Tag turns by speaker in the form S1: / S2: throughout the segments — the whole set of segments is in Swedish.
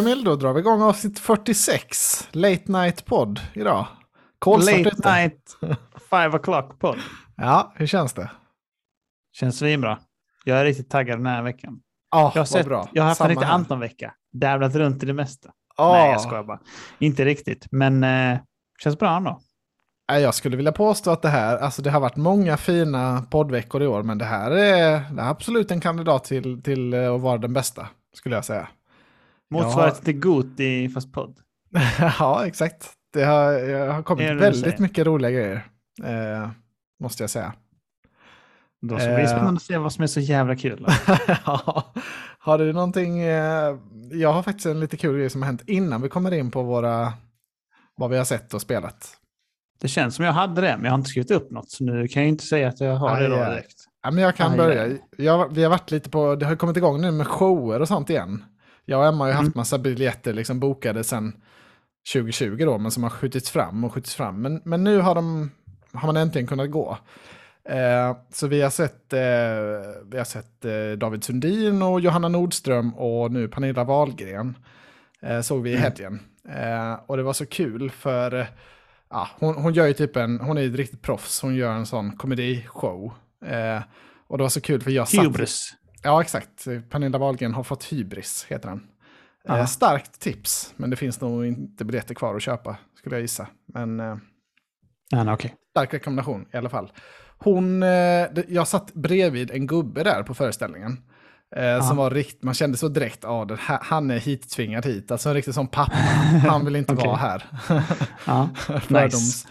S1: Emil, då drar vi igång avsnitt 46. Late Night Podd idag. Kolsvart
S2: Late
S1: ute.
S2: night, five o'clock podd.
S1: Ja, hur känns det?
S2: Känns svinbra. Jag är riktigt taggad den här veckan.
S1: Ja,
S2: Jag har, sett,
S1: bra.
S2: jag har haft en
S1: Samma
S2: riktig
S1: här.
S2: Anton-vecka. Dabblat runt i det mesta.
S1: Ja.
S2: Nej, jag skojar bara. Inte riktigt, men eh, känns bra ändå.
S1: Jag skulle vilja påstå att det här, alltså det har varit många fina poddveckor i år, men det här är, det är absolut en kandidat till, till eh, att vara den bästa, skulle jag säga.
S2: Motsvarigheten till Goti fast podd.
S1: ja, exakt. Det har, jag har kommit väldigt mycket roliga grejer, eh, måste jag säga.
S2: Då ska det bli
S1: Eh.
S2: spännande att se vad som är så jävla kul.
S1: Ja. har du någonting, eh, jag har faktiskt en lite kul grej som har hänt innan vi kommer in på våra, vad vi har sett och spelat.
S2: Det känns som jag hade det, men jag har inte skrivit upp något, så nu kan jag inte säga att jag har det då
S1: Aj, aj.
S2: direkt.
S1: Ja, men jag kan
S2: Aj,
S1: börja.
S2: aj.
S1: Jag, vi har varit lite på, det har kommit igång nu med shower och sånt igen. Jag och Emma har ju haft
S2: Mm.
S1: massa biljetter liksom bokade sedan 2020 då, men som har skjutits fram och skjutits fram. Men, men nu har, de, har man äntligen kunnat gå. Eh, så vi har sett, eh, vi har sett eh, David Sundin och Johanna Nordström och nu Pernilla Wahlgren. Eh, såg vi i
S2: Mm.
S1: helgen. Eh, och det var så kul för eh, ja, hon, hon gör ju typ en, hon är ju ett riktigt proffs, hon gör en sån komedishow. Och det var så kul för jag satt...
S2: Hubris.
S1: Ja, exakt. Pernilla Wahlgren har fått hybris, heter den. Eh, starkt tips, men det finns nog inte biljetter kvar att köpa, skulle jag gissa. Men eh,
S2: Ja, okej.
S1: stark rekommendation i alla fall. Hon, eh, jag satt bredvid en gubbe där på föreställningen. Eh, som var rikt, man kände så direkt, den här, han är hittvingad hit. Alltså en riktig som pappa, han vill inte vara här. Fördoms,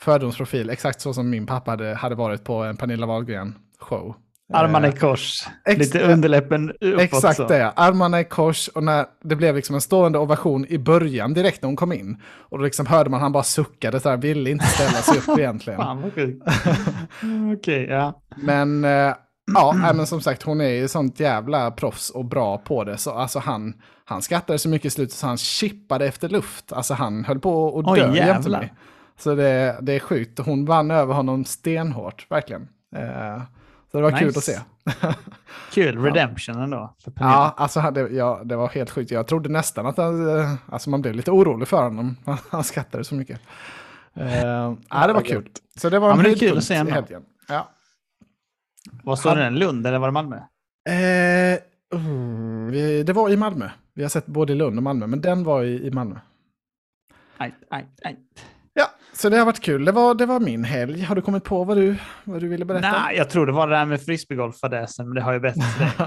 S1: Fördomsprofil, exakt så som min pappa hade, hade varit på en Pernilla Wahlgren-show.
S2: Armarna i
S1: Eh,
S2: kors.
S1: ex-
S2: Lite underläppen uppåt.
S1: Exakt
S2: så.
S1: det, armarna i kors och när det blev liksom en stående ovation i början direkt när hon kom in. Och då liksom hörde man han bara suckade så här, ville inte ställa sig upp egentligen.
S2: Fan vad sjukt. Okej, ja.
S1: Men eh, ja, men som sagt hon är ju sånt jävla proffs och bra på det. Så alltså han, han skrattade så mycket i slutet så han chippade efter luft. Alltså han höll på att dö jämte mig. Så det, det är sjukt. Hon vann över honom stenhårt, verkligen. Eh, så det var kul
S2: Nice.
S1: att se.
S2: Kul, redemption ändå.
S1: Ja, alltså det, ja, det var helt sjukt. Jag trodde nästan att han, eh, alltså man blev lite orolig för honom. Han skrattade så mycket. Uh, ja, det var kul. Så det var
S2: Ja,
S1: en
S2: det kul att se
S1: i helgen. Ja.
S2: Vad står det? Lund eller var det Malmö?
S1: Eh, vi- det var i Malmö. Vi har sett både i Lund och Malmö, men den var i, i Malmö.
S2: Aj, aj, aj.
S1: Så det har varit kul. Det var, det var min helg. Har du kommit på vad du, vad du ville berätta?
S2: Nej, jag tror det var det där med frisbeegolffadäsen, men det har ju bättre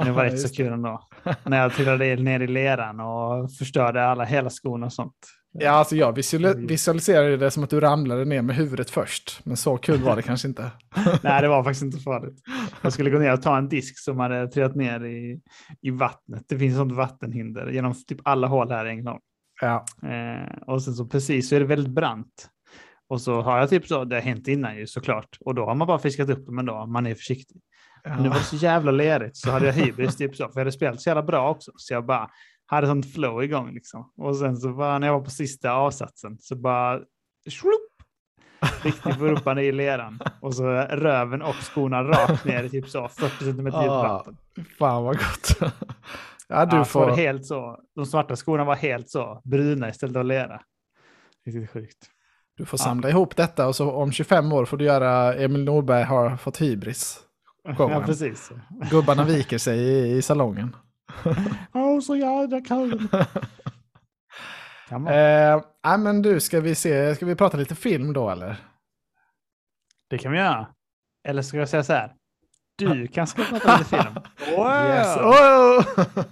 S2: det. Var rätt så kul ändå. När jag trillade ner i leran och förstörde alla, hela skon och sånt.
S1: Ja, alltså jag visual, visualiserade det som att du ramlade ner med huvudet först. Men så kul var det kanske inte.
S2: Nej, det var faktiskt inte farligt. Jag skulle gå ner och ta en disk som hade trillat ner i, i vattnet. Det finns sånt vattenhinder genom typ alla hål här i Ängelholm.
S1: Ja,
S2: Eh, och sen så precis så är det väldigt brant. Och så har jag typ så, det har hänt innan ju såklart. Och då har man bara fiskat upp dem ändå, man är försiktig. Men nu var det så jävla lerigt så hade jag hybris typ så, för jag hade spelat så jävla bra också. Så jag bara hade sånt flow igång liksom. Och sen så bara när jag var på sista avsatsen så bara shlup, riktigt på rumpan i leran. Och så röven och skorna rakt ner i typ så 40 centimeter djupt
S1: Ah,
S2: vatten.
S1: fan vad gott. ja, du
S2: Ja,
S1: får...
S2: helt så. De svarta skorna var helt så bruna istället för lera. Riktigt sjukt.
S1: Du får
S2: Ja.
S1: samla ihop detta och så om 25 år får du göra Emil Nordberg har fått hybris.
S2: Ja, precis.
S1: Gubbarna viker sig i, i salongen.
S2: Åh, så jävla kul. Kan man.
S1: Eh, nej, men du, ska vi se, ska vi prata lite film då eller?
S2: Det kan vi göra. Eller ska jag säga så här? Du kan ska prata lite film. Wow!
S1: Yes. Oh!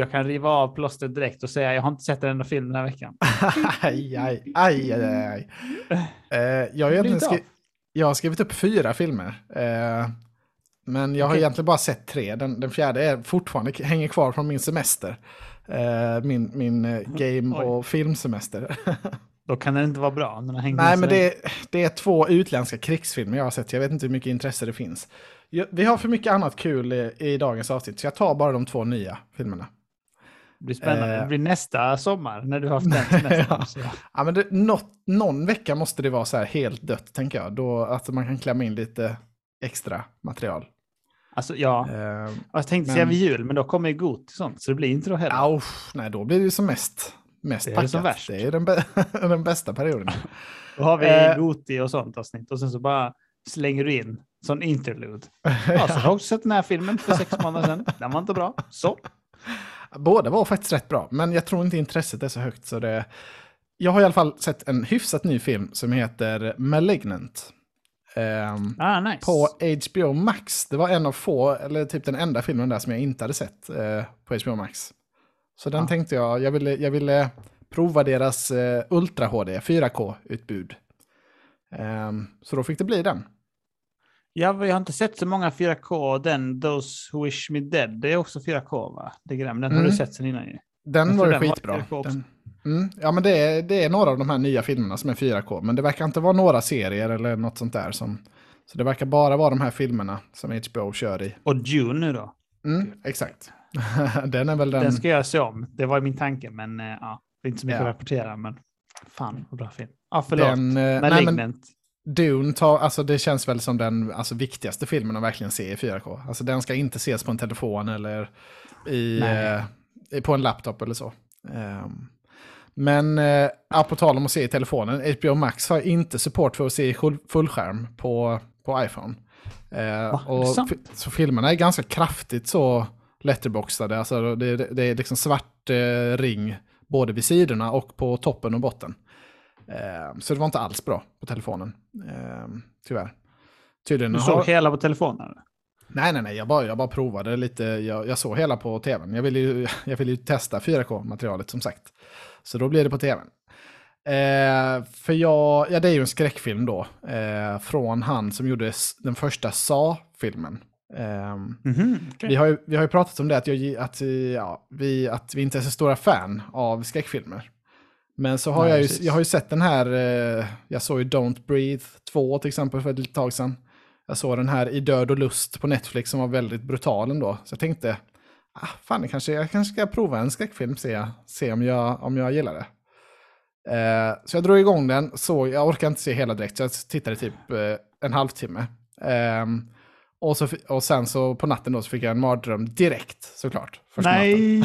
S2: Jag kan riva av plåstret direkt och säga jag har inte sett en enda film den här veckan.
S1: aj, aj, aj, aj, aj. Eh, jag, har egentligen skri- jag har skrivit upp fyra filmer. Eh, men jag har
S2: Okej.
S1: egentligen bara sett tre. Den, den fjärde är fortfarande hänger kvar från min semester. Eh, min min eh, game och filmsemester.
S2: Då kan den inte vara bra. Den hänger
S1: Nej, men det är, det är två utländska krigsfilmer jag har sett. Jag vet inte hur mycket intresse det finns. Vi har för mycket annat kul i, i dagens avsnitt, så jag tar bara de två nya filmerna.
S2: Det blir spännande.
S1: Eh.
S2: Det blir nästa sommar när du har haft den semestern.
S1: Ja. Ja, men det, något, någon vecka måste det vara så här helt dött, tänker jag. Då, att man kan klämma in lite extra material.
S2: Alltså, ja.
S1: Eh,
S2: Jag tänkte
S1: Men-
S2: säga vid jul, men då kommer ju Got och sånt, så det blir inte då heller.
S1: ja, nej, då blir det ju som mest, mest
S2: Det är
S1: packat.
S2: som värst.
S1: Det är den, bä- den bästa perioden.
S2: Då har vi
S1: Eh.
S2: Goti och sånt avsnitt och sen så bara slänger du in sån interlude. Ja, så har jag också sett den här filmen för sex månader sedan. Den var inte bra. Så.
S1: Båda var faktiskt rätt bra, men jag tror inte intresset är så högt. Så det... Jag har i alla fall sett en hyfsat ny film som heter Malignant. Ehm,
S2: Ah, nice.
S1: på HBO Max. Det var en av få, eller typ den enda filmen där som jag inte hade sett eh, på HBO Max. Så den
S2: Ja.
S1: tänkte jag, jag ville, jag ville prova deras eh, Ultra HD 4K-utbud. Ehm, så då fick det bli den.
S2: Ja, jag har inte sett så många 4K. Den Those Who Wish Me Dead, det är också 4K va? Det är. Den har
S1: Mm.
S2: du sett sen innan ju.
S1: Den var ju
S2: var
S1: skitbra.
S2: 4K också.
S1: Den, mm, ja, men det är, det är några av de här nya filmerna som är 4K, men det verkar inte vara några serier eller något sånt där. Som, så det verkar bara vara de här filmerna som HBO kör i.
S2: Och Dune nu då.
S1: Mm, exakt. den är väl den...
S2: Den ska jag se om. Det var min tanke, men eh, ja, det är inte så mycket
S1: Ja.
S2: att rapportera. Men fan, vad bra film. Ja, förlåt.
S1: den eh, nej, men
S2: Malignant.
S1: Dune tar, alltså det känns väl som den alltså, viktigaste filmen att verkligen se i 4K. Alltså den ska inte ses på en telefon eller i, eh, på en laptop eller så. Ehm, men eh, på tal om att se i telefonen, HBO Max har inte support för att se i full- fullskärm på, på iPhone. Eh,
S2: Va?
S1: Och så filmerna är ganska kraftigt så letterboxade. Alltså det, det, det är liksom svart eh, ring både vid sidorna och på toppen och botten. Eh, så det var inte alls bra på telefonen. Eh, tyvärr. Tydligen
S2: Du
S1: har-
S2: såg hela på telefonen?
S1: Nej, nej, nej. Jag bara, jag bara provade lite. Jag, jag såg hela på tvn. Jag ville ju, jag ville ju testa 4K-materialet som sagt. Så då blir det på tvn. Eh, för jag, ja det är ju en skräckfilm då. Eh, från han som gjorde den första Sa-filmen. Eh,
S2: Mhm, okej.
S1: vi, har ju, vi har ju pratat om det, att, jag, att, ja, vi, att vi inte är så stora fan av skräckfilmer. Men så har
S2: Nej,
S1: jag, ju,
S2: precis.
S1: jag har ju sett den här, eh, jag såg ju Don't Breathe 2 till exempel för ett litet tag sedan. Jag såg den här I död och lust på Netflix som var väldigt brutal ändå. Så jag tänkte, ah, fan, det kanske, jag kanske ska prova en skräckfilm, se, se om, jag, om jag gillar det. Eh, så jag drog igång den, såg, jag orkar inte se hela direkt, så jag tittade typ eh, en halvtimme. Och, så, och sen så på natten då så fick jag en mardröm direkt, såklart.
S2: Nej,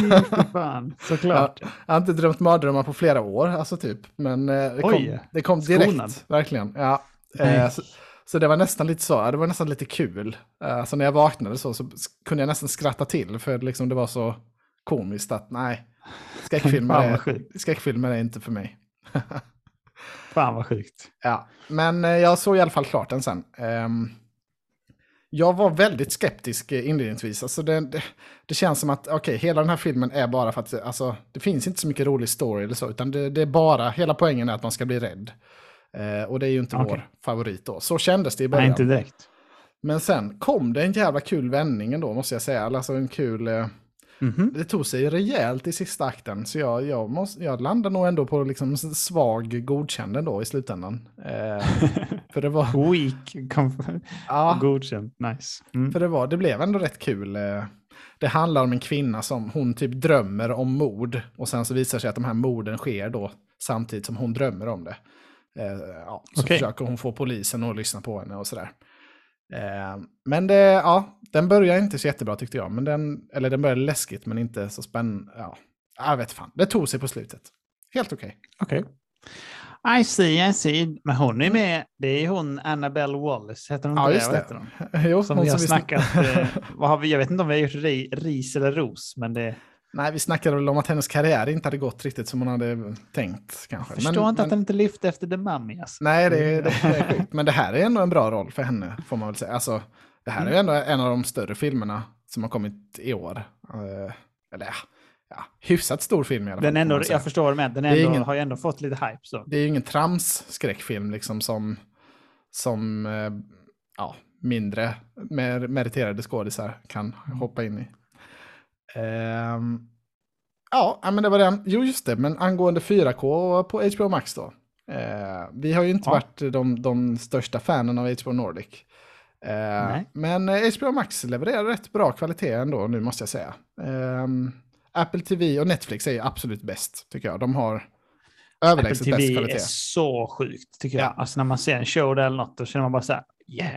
S2: fan. Såklart.
S1: Jag har inte drömt mardrömmar på flera år, alltså typ. Men eh, det, kom,
S2: Oj.
S1: det kom direkt,
S2: Skonad.
S1: verkligen. Ja. Eh, så, så det var nästan lite så, det var nästan lite kul. Eh, så när jag vaknade så, så kunde jag nästan skratta till, för liksom det var så komiskt att nej, skräckfilmer är, skräckfilmer är inte för mig.
S2: Fan vad sjukt.
S1: Ja, men eh, jag såg i alla fall klart den sen. Ehm, jag var väldigt skeptisk eh, inledningsvis. Alltså det, det, det känns som att okej, hela den här filmen är bara för att alltså, det finns inte så mycket rolig story eller så, utan det, det är bara, hela poängen är att man ska bli rädd. Eh, och det är ju inte
S2: Okej.
S1: vår favorit då. Så kändes det i
S2: Nej,
S1: början.
S2: inte direkt.
S1: Men sen kom det en jävla kul vändning ändå, måste jag säga. Alltså en kul... Eh,
S2: Mhm.
S1: det tog sig rejält i sista akten, så jag, jag, måste, jag landar nog ändå på liksom svag godkänd ändå i slutändan. Eh, för det var...
S2: Weak.
S1: Ja,
S2: Godkänt. Nice. Mm.
S1: för det var, det blev ändå rätt kul. eh. Det handlar om en kvinna som hon typ drömmer om mord. Och sen så visar sig att de här morden sker då samtidigt som hon drömmer om det. Eh, ja, så
S2: Okej.
S1: försöker hon få polisen att lyssna på henne och sådär. Eh, men det, ja, den börjar inte så jättebra tyckte jag. Men den, eller den började läskigt men inte så spännande. Ja, jag vet fan, det tog sig på slutet. Helt okej.
S2: Okej. I see, I see. Men hon är med. Det är hon Annabelle Wallace. Heter hon
S1: Ja, just det.
S2: heter hon?
S1: Jo,
S2: Som
S1: hon
S2: vi har
S1: som
S2: snackat. eh, vad har vi, jag vet inte om vi har gjort ri, ris eller ros, men det...
S1: Nej, vi snackade väl om att hennes karriär inte hade gått riktigt som hon hade tänkt kanske.
S2: Jag förstår
S1: Men-
S2: inte
S1: men-
S2: att den inte lyfte efter The Mummy. Alltså.
S1: Nej, det är, det är sjukt. Men det här är ändå en bra roll för henne, får man väl säga. Alltså, det här är ju ändå en av de större filmerna som har kommit i år. Eh, eller ja, ja, hyfsat stor film i alla fall.
S2: Den ändå, jag förstår menar. Den ändå,
S1: ingen-
S2: har ju ändå fått lite hype. Så.
S1: Det är ju ingen trams-skräckfilm liksom som, som eh, ja, mindre mer, meriterade skådisar kan hoppa in i. Ehm, ja, men det var den. Jo, just det, men angående 4K på HBO Max då. Eh, vi har ju inte
S2: Ja.
S1: varit de, de största fanen av HBO Nordic. Eh,
S2: Nej.
S1: men eh, HBO Max levererar rätt bra kvalitet ändå nu måste jag säga. Ehm, Apple TV och Netflix är ju absolut bäst, tycker jag. De har överlägset
S2: Apple
S1: bäst
S2: TV
S1: kvalitet.
S2: är så sjukt tycker jag.
S1: Ja.
S2: Alltså när man ser en show där eller något, då känner man bara så här, yeah,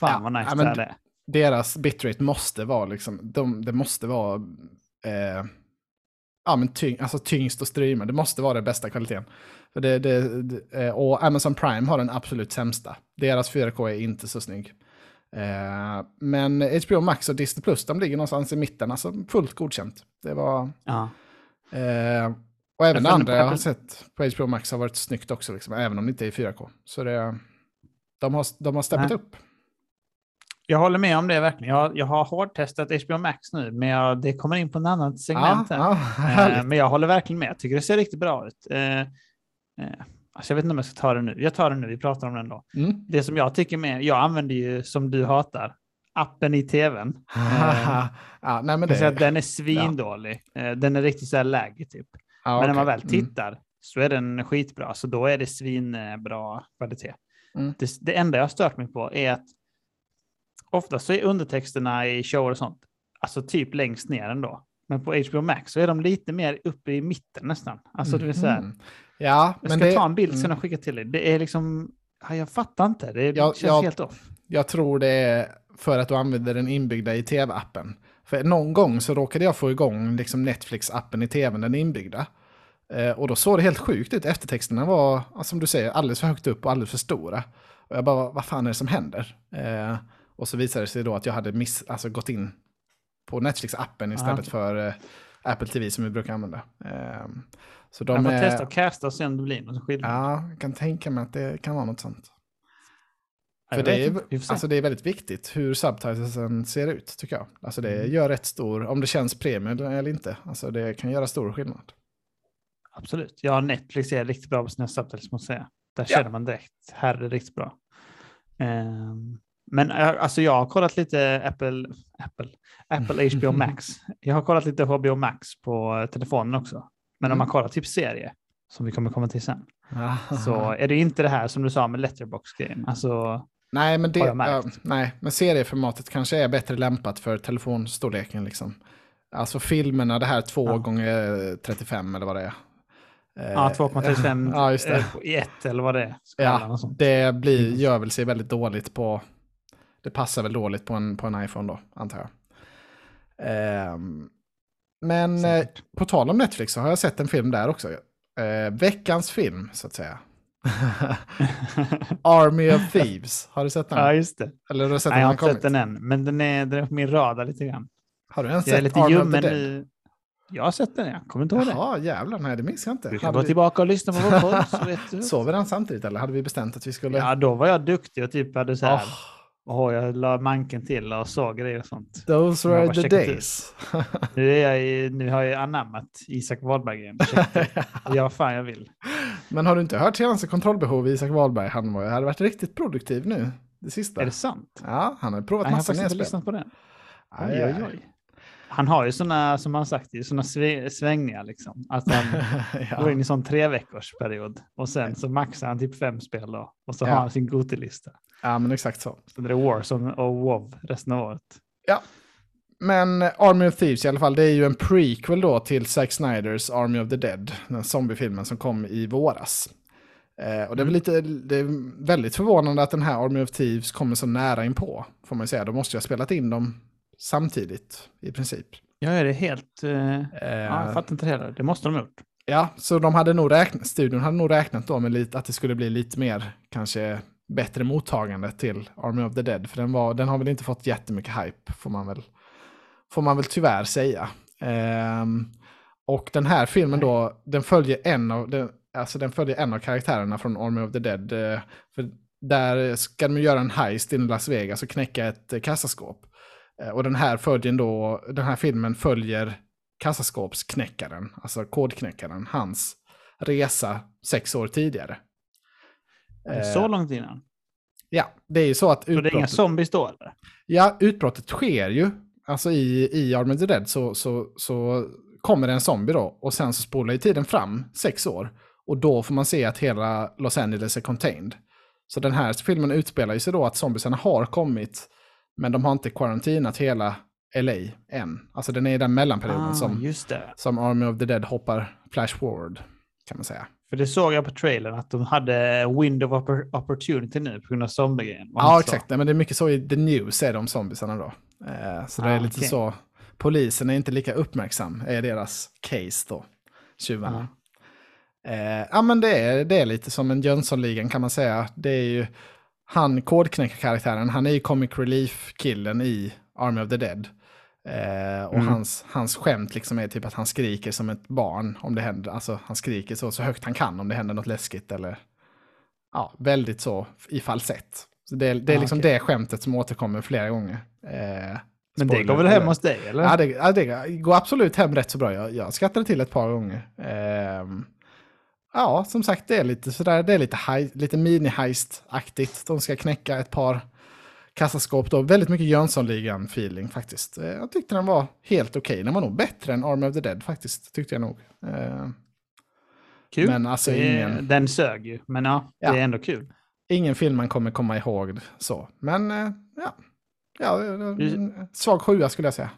S2: fan
S1: Ja,
S2: vad nice
S1: ja,
S2: det är.
S1: Deras bitrate måste vara liksom, de, det måste vara eh, ja, men tyng, alltså tyngst att streama. Det måste vara den bästa kvaliteten. För det, det, det, eh, och Amazon Prime har den absolut sämsta. Deras 4K är inte så snygg. Eh, men HBO Max och Disney Plus, de ligger någonstans i mitten. Alltså fullt godkänt. Det var...
S2: Ja.
S1: Eh, och även det andra jag har sett på HBO Max har varit snyggt också, liksom, även om det inte är 4K. Så det, de har, de har steppat upp.
S2: Jag håller med om det verkligen. Jag, jag har hårdtestat HBO Max nu, men jag, det kommer in på en annan segment här.
S1: ja,
S2: Eh, men jag håller verkligen med. Jag tycker det ser riktigt bra ut. Eh, eh, alltså jag vet inte om jag ska ta det nu. Jag tar det nu, vi pratar om den då.
S1: Mm.
S2: Det som jag tycker med, jag använder ju som du hatar, appen i tvn.
S1: Ja, nej, men det,
S2: att den är svindålig. Eh, den är riktigt så här laggy typ.
S1: ja,
S2: Men när man väl tittar så är den skitbra, så då är det svinbra kvalitet.
S1: Mm.
S2: Det, det enda jag har stört mig på är att oftast så är undertexterna i shower och sånt, alltså typ längst ner ändå. Men på HBO Max så är de lite mer uppe i mitten nästan. Alltså det vill säga,
S1: Mm. Ja,
S2: jag ska
S1: det,
S2: ta en bild sen
S1: mm,
S2: och skicka till dig. Det är liksom, ja, jag fattar inte, det
S1: Ja,
S2: känns
S1: jag-
S2: helt off.
S1: jag tror det är för att du använder den inbyggda i tv-appen. För någon gång så råkade jag få igång liksom Netflix-appen i tvn, den inbyggda. Eh, och då såg det helt sjukt ut. Eftertexterna var, som du säger, alldeles för högt upp och alldeles för stora. Och jag bara, vad fan är det som händer? Eh, och så visade det sig då att jag hade miss, alltså gått in på Netflix-appen istället
S2: Ja.
S1: för eh, Apple TV som vi brukar använda. Eh, så de
S2: Jag får
S1: är,
S2: testa och casta och se om det blir någon skillnad.
S1: Ja, jag kan tänka mig att det kan vara något sånt. För det är, alltså det är väldigt viktigt hur subtitlesen ser ut, tycker jag. Alltså det
S2: Mm.
S1: gör rätt stor, om det känns premium eller inte. Alltså det kan göra stor skillnad.
S2: Absolut. Ja, Netflix är riktigt bra på sina subtitles måste jag säga. Där
S1: Ja.
S2: känner man direkt, här är det riktigt bra. Ehm, men eh, alltså jag har kollat lite Apple, Apple, Apple HBO Max. Jag har kollat lite HBO Max på eh, telefonen också. Men om
S1: Mm.
S2: man kollar typ serie, som vi kommer komma till sen,
S1: Så,
S2: så är det inte det här som du sa med letterbox-grejen. Alltså,
S1: nej, men det, ja, nej, men serieformatet kanske är bättre lämpat för telefonstorleken. Liksom. Alltså filmerna, det här 2
S2: Ja.
S1: gånger 35 eller vad det är.
S2: Ja, 2,35
S1: Ja, just det.
S2: eh, i ett eller vad det är.
S1: Ja, det blir,
S2: Mm.
S1: gör väl sig väldigt dåligt på... Det passar väl dåligt på en, på en iPhone då, antar jag. Ehm, men eh, på tal om Netflix så har jag sett en film där också. Eh, veckans film, så att säga. Army of Thieves. Har du sett den?
S2: ja, just det.
S1: Eller har du sett
S2: Nej,
S1: den
S2: jag har inte sett den än, men den är, den är på min radar lite grann.
S1: Har du ens
S2: Jag
S1: sett
S2: lite
S1: Army of the Dead?
S2: nu. Jag har sett den, jag kommer inte ihåg det.
S1: Jaha, jävlar. Nej, det minns jag inte.
S2: Du kan
S1: Hade
S2: gå
S1: vi-
S2: tillbaka och lyssna på vår podd så vet du.
S1: Sov vi den samtidigt eller hade vi bestämt att vi skulle...
S2: Ja, då var jag duktig och typ hade så här,
S1: Åh,
S2: åh, jag la manken till och såg grejer och sånt.
S1: those
S2: Jag
S1: were the days.
S2: Nu, är jag i, nu har jag anammat Isak Wahlberg-grejen. Jag vad fan jag vill.
S1: Men har du inte hört senaste kontrollbehov Isak Wahlberg? Han var, hade varit riktigt produktiv nu, det sista.
S2: Är det sant?
S1: Ja, han har provat
S2: Nej, jag har
S1: massa
S2: faktiskt inte
S1: nedspel.
S2: lyssnat på den.
S1: Aj,
S2: Oj, oj. Han har ju sådana, som han sagt, sådana svängningar liksom. Att han går in
S1: ja.
S2: i sån tre veckors period och sen så maxar han typ fem spel då. Och så
S1: Ja.
S2: har han sin Goti-lista.
S1: Ja, men exakt så.
S2: Så det är Warzone och WoW resten av året.
S1: Men eh, Army of Thieves i alla fall, det är ju en prequel då till Zack Snyders Army of the Dead, den zombiefilmen som kom i våras. Eh, och det är, väl lite, det är väldigt förvånande att den här Army of Thieves kommer så nära inpå, får man säga. Då måste jag ha spelat in dem samtidigt, i princip.
S2: Jag är det helt... eh,
S1: Eh,
S2: ja, jag fattar inte det heller. Det måste de ha gjort.
S1: Ja, så de hade nog räknat, studion hade nog räknat då med lite, att det skulle bli lite mer, kanske bättre mottagande till Army of the Dead. För den, var, den har väl inte fått jättemycket hype, får man väl, får man väl tyvärr säga. Ehm, och den här filmen då, den följer en av, den, alltså den följer en av karaktärerna från Army of the Dead. eh, för där ska de göra en heist i Las Vegas och knäcka ett eh, kassaskåp. Eh, och den här, följer då, den här filmen följer kassaskåpsknäckaren, alltså kodknäckaren, hans resa sex år tidigare. Eh,
S2: Så långt innan.
S1: Ja, det är ju så att
S2: Så det är inga
S1: utbrottet,
S2: zombies då eller?
S1: ja, utbrottet sker ju. Alltså i, i Army of the Dead så, så, så kommer det en zombie då och sen så spolar ju tiden fram sex år. Och då får man se att hela Los Angeles är contained. Så den här filmen utspelar ju sig då att zombiesarna har kommit, men de har inte karantinat hela LA än. Alltså den är i den mellanperioden
S2: Ah,
S1: som, som Army of the Dead hoppar flash forward, kan man säga.
S2: För det såg jag på trailern att de hade window of oppor- opportunity nu på grund av zombiegrejen.
S1: Ja, exakt. Nej, men det är mycket så i The News är de zombiesarna då. Eh, så det
S2: Ah,
S1: är lite
S2: okej.
S1: så. Polisen är inte lika uppmärksam, är deras case då. Tjuvarna. Eh, ja, men det är, det är lite som en Jönssonligan kan man säga. Det är ju han, kodknäckarkaraktären, han är ju comic relief-killen i Army of the Dead. Eh, och
S2: Mm.
S1: hans, hans skämt liksom är typ att han skriker som ett barn om det händer. Alltså han skriker så, så högt han kan om det händer något läskigt eller ja, väldigt så i falsett. Så det, är- det är
S2: Ah,
S1: liksom
S2: okej.
S1: det skämtet som återkommer flera gånger. Eh,
S2: Men det går väl hem hos dig, eller?
S1: Ja det, ja, det går absolut hem rätt så bra. Jag, jag skrattade till ett par gånger. Ehm, ja, som sagt, det är lite sådär, det är lite, lite mini-heist-aktigt. De ska knäcka ett par kassaskåp då. Väldigt mycket Jönssonligan-feeling faktiskt. Eh, Jag tyckte den var helt okej. Den var nog bättre än Army of the Dead faktiskt, tyckte jag nog. Eh,
S2: Kul.
S1: Men alltså ingen-
S2: Den sög ju, men ja,
S1: Ja.
S2: det är ändå kul.
S1: ingen film man kommer komma ihåg så. Men eh, ja, ja svag sjua skulle jag säga.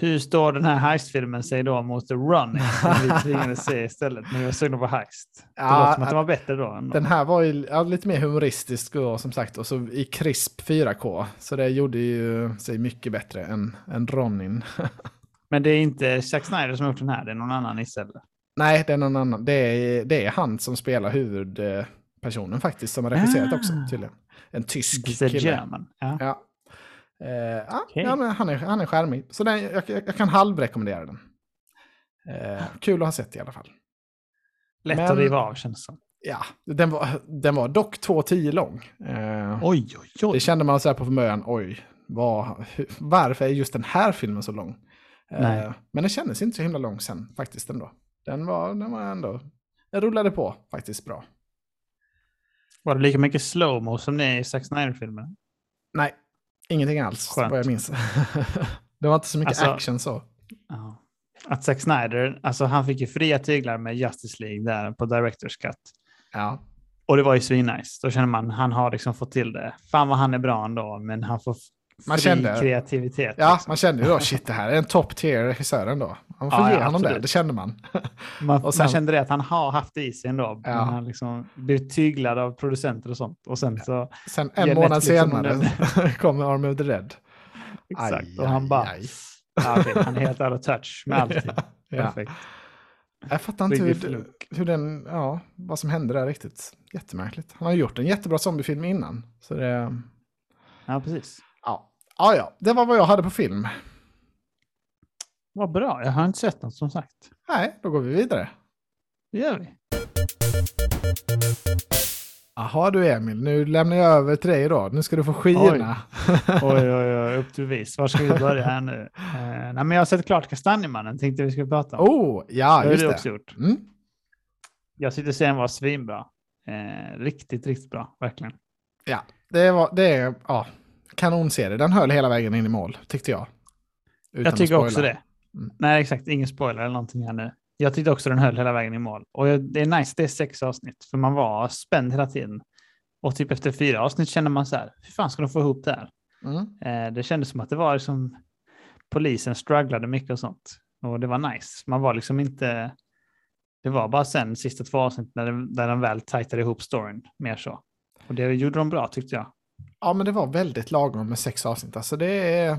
S2: Hur står den här heistfilmen sig då mot The Running som vi tvingades se istället när vi var sugna på heist? Det
S1: Ja,
S2: låter som att det var bättre då. Än
S1: Den här var ju ja, lite mer humoristisk då, som sagt och så i krisp 4K. Så det gjorde ju sig mycket bättre än, än Ronin.
S2: Men det är inte Zack Snyder som har gjort den här, det är någon annan istället.
S1: Nej, det är någon annan. Det är, det är han som spelar huvudpersonen faktiskt, som har regisserat
S2: Ah.
S1: också tydligen. En tysk kille.
S2: German. Ja.
S1: Ja. Eh,
S2: Okej.
S1: ja, men han är, han är charmig. Så den, jag, jag, jag kan halvrekommendera den. Eh, kul att ha sett i alla fall.
S2: Lätt
S1: Men-
S2: att riva av känns det som.
S1: Ja, den var, den var dock 2.10 lång. Eh,
S2: Oj, oj, oj.
S1: Det kände man så här på förmögen, oj, vad, hur, varför är just den här filmen så lång? Eh,
S2: Nej.
S1: men den kändes inte så himla lång sen faktiskt ändå. Den var, den var ändå, den rullade på faktiskt bra.
S2: Var det lika mycket slowmo som det är i Zack Snyder-filmen?
S1: Nej, ingenting alls
S2: Skönt.
S1: vad jag minns. det var inte så mycket
S2: Alltså-
S1: action så.
S2: Att Zack Snyder, alltså han fick ju fria tyglar med Justice League där på Directors Cut.
S1: Ja,
S2: Och det var ju svinnice. Då känner man, han har liksom fått till det. Fan vad han är bra ändå, men han får
S1: Man
S2: fri
S1: kände-
S2: kreativitet.
S1: ja
S2: liksom.
S1: man kände ju då, shit det här är en top tier regissör ändå. Man får
S2: Ja,
S1: ge
S2: ja,
S1: honom det,
S2: absolut.
S1: det kände man.
S2: man,
S1: och sen-
S2: man kände det att han har haft det i sig ändå.
S1: Ja.
S2: Men han liksom blivit tyglad av producenter och sånt. Och sen så,
S1: Sen en månad senare kommer Army of the Dead.
S2: exakt.
S1: Aj,
S2: och han
S1: aj,
S2: bara,
S1: aj.
S2: han är helt out of touch med allting.
S1: Ja.
S2: Perfekt.
S1: Jag fattar inte hur, hur den, ja, vad som hände där riktigt. Jättemärkligt. Han har gjort en jättebra zombiefilm innan. Så det,
S2: Ja, precis.
S1: ja. Ja, ja, det var vad jag hade på film.
S2: Vad bra, jag har inte sett något som sagt.
S1: Nej, då går vi vidare.
S2: Det gör vi.
S1: Jaha du Emil, nu lämnar jag över till dig då. Nu ska du få skina.
S2: Oj, oj, oj, upp till vis. Var ska vi börja här nu? Eh, nej, men jag har sett klart Kastanjemannen, tänkte vi skulle prata om.
S1: Oh, ja,
S2: det
S1: just det.
S2: också gjort.
S1: Mm.
S2: Jag tyckte serien var svinbra. Eh, riktigt, riktigt bra, verkligen.
S1: Ja, det var, det är, ja, kanonserie. Den höll hela vägen in i mål, tyckte jag. Utan
S2: jag tycker också det.
S1: Mm.
S2: Nej, exakt. Ingen spoiler eller någonting här nu. Jag tyckte också den höll hela vägen i mål. Och det är nice, det är sex avsnitt. För man var spänd hela tiden. Och typ efter fyra avsnitt kände man så här, hur fan ska de få ihop det här?
S1: Mm.
S2: Eh, det kändes som att det var liksom, polisen strugglade mycket och sånt. Och det var nice. Man var liksom inte, det var bara sen sista två avsnitt när, det, där de väl tajtade ihop storyn mer så. Och det gjorde de bra tyckte jag.
S1: Ja, men det var väldigt lagom med sex avsnitt. Alltså det är,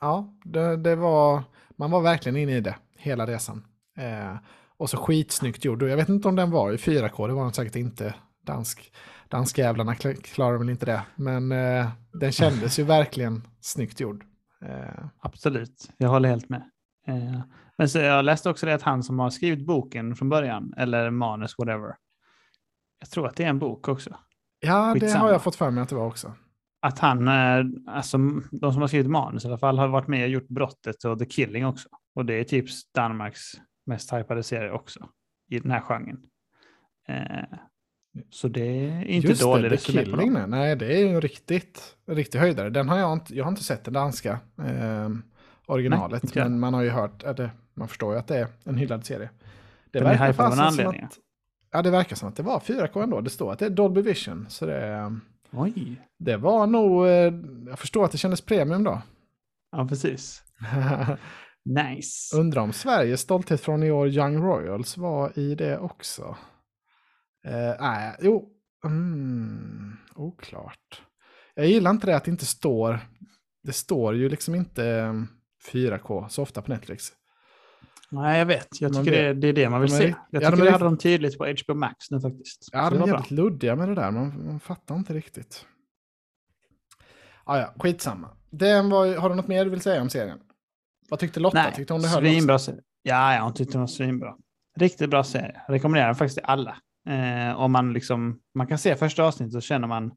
S1: ja, det, det var, man var verkligen inne i det hela resan. Eh, och så skitsnyggt gjord. Jag vet inte om den var i 4K, det var den säkert inte. Dansk, danskjävlarna kl- klarar väl inte det. Men eh, den kändes ju verkligen snyggt gjord. Eh,
S2: Absolut, jag håller helt med. Eh, men så jag läste också det att han som har skrivit boken från början, eller manus, whatever. Jag tror att det är en bok också.
S1: ja, det
S2: Skitsamma.
S1: har jag fått för mig att det var också.
S2: Att han, eh, alltså de som har skrivit manus i alla fall, har varit med och gjort Brottet och The Killing också. Och det är typ Danmarks mest hypade serie också i den här genren. Eh, så det är inte
S1: Just
S2: dålig
S1: det, The Killing, nej. nej, det är ju riktigt, en riktig höjdare. Den har jag inte, jag har inte sett den danska eh, originalet,
S2: jag.
S1: men man har ju hört, eller, man förstår ju att det är en hyllad serie. Det
S2: Den är hypad av en anledning.
S1: Att, ja, det verkar som att det var 4K ändå. Det står att det är Dolby Vision, så det,
S2: Oj.
S1: det var nog, eh, jag förstår att det kändes premium då.
S2: Ja, precis. Nice.
S1: Undrar om Sveriges stolthet från i år, Young Royals, var i det också. Eh, nej, jo. Mm, oklart. Jag gillar inte det att det inte står. Det står ju liksom inte eh, 4K så ofta på Netflix.
S2: Nej, jag vet. Jag
S1: Man
S2: tycker det, det är det man vill
S1: De är
S2: se. Jag
S1: ja,
S2: tycker
S1: de är
S2: det hade de tydligt på HBO Max nu faktiskt.
S1: Ja,
S2: Så
S1: de är
S2: bra.
S1: jävligt luddiga med det där. Man, man fattar inte riktigt. Ah, ja, skitsamma. Den var, har du något mer du vill säga om serien? Vad tyckte Lotta?
S2: Nej,
S1: Tyckte hon det
S2: svinbra serie. Ja, ja, hon tyckte den var svinbra. Riktigt bra serie. Rekommenderar den faktiskt till alla. Eh, om man liksom, man kan se första avsnittet och känner man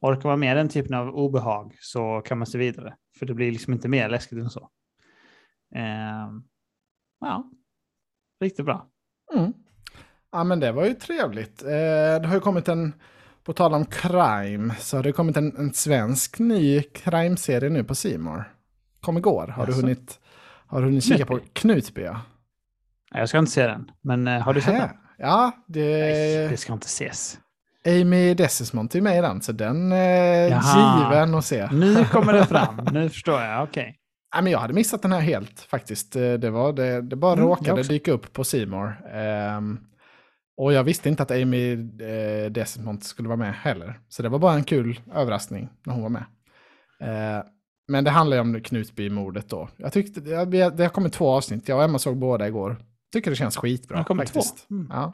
S2: orkar vara med den typen av obehag så kan man se vidare. För det blir liksom inte mer läskigt än så. Eh, ja, riktigt bra.
S1: Mm. Ja, men det var ju trevligt. Eh, det har ju kommit en, på tal om crime, så har det kommit en, en svensk ny crime-serie nu på Simor. Kom igår. Har du
S2: Jaså?
S1: hunnit, har du hunnit kika på Knutby? Ja,
S2: Jag ska inte se den, men eh, har du sett
S1: Nähä.
S2: den?
S1: Ja,
S2: Nej,
S1: det
S2: det ska inte ses.
S1: Amy Desismond är med i den, så den är
S2: Jaha.
S1: given att se.
S2: Nu kommer det fram, nu förstår jag, okej.
S1: Nej, men jag hade missat den här helt faktiskt. Eh, Det, var, det, det bara
S2: Mm,
S1: råkade dyka upp på Simor. Um, och jag visste inte att Amy eh, Desmond skulle vara med heller. Så det var bara en kul överraskning när hon var med. Eh, men det handlar ju om Knutby-mordet då. Jag tyckte, det, det har kommit två avsnitt, jag och Emma såg båda igår. Tycker det känns skitbra
S2: Det har kommit
S1: faktiskt.
S2: två? Mm.
S1: Ja.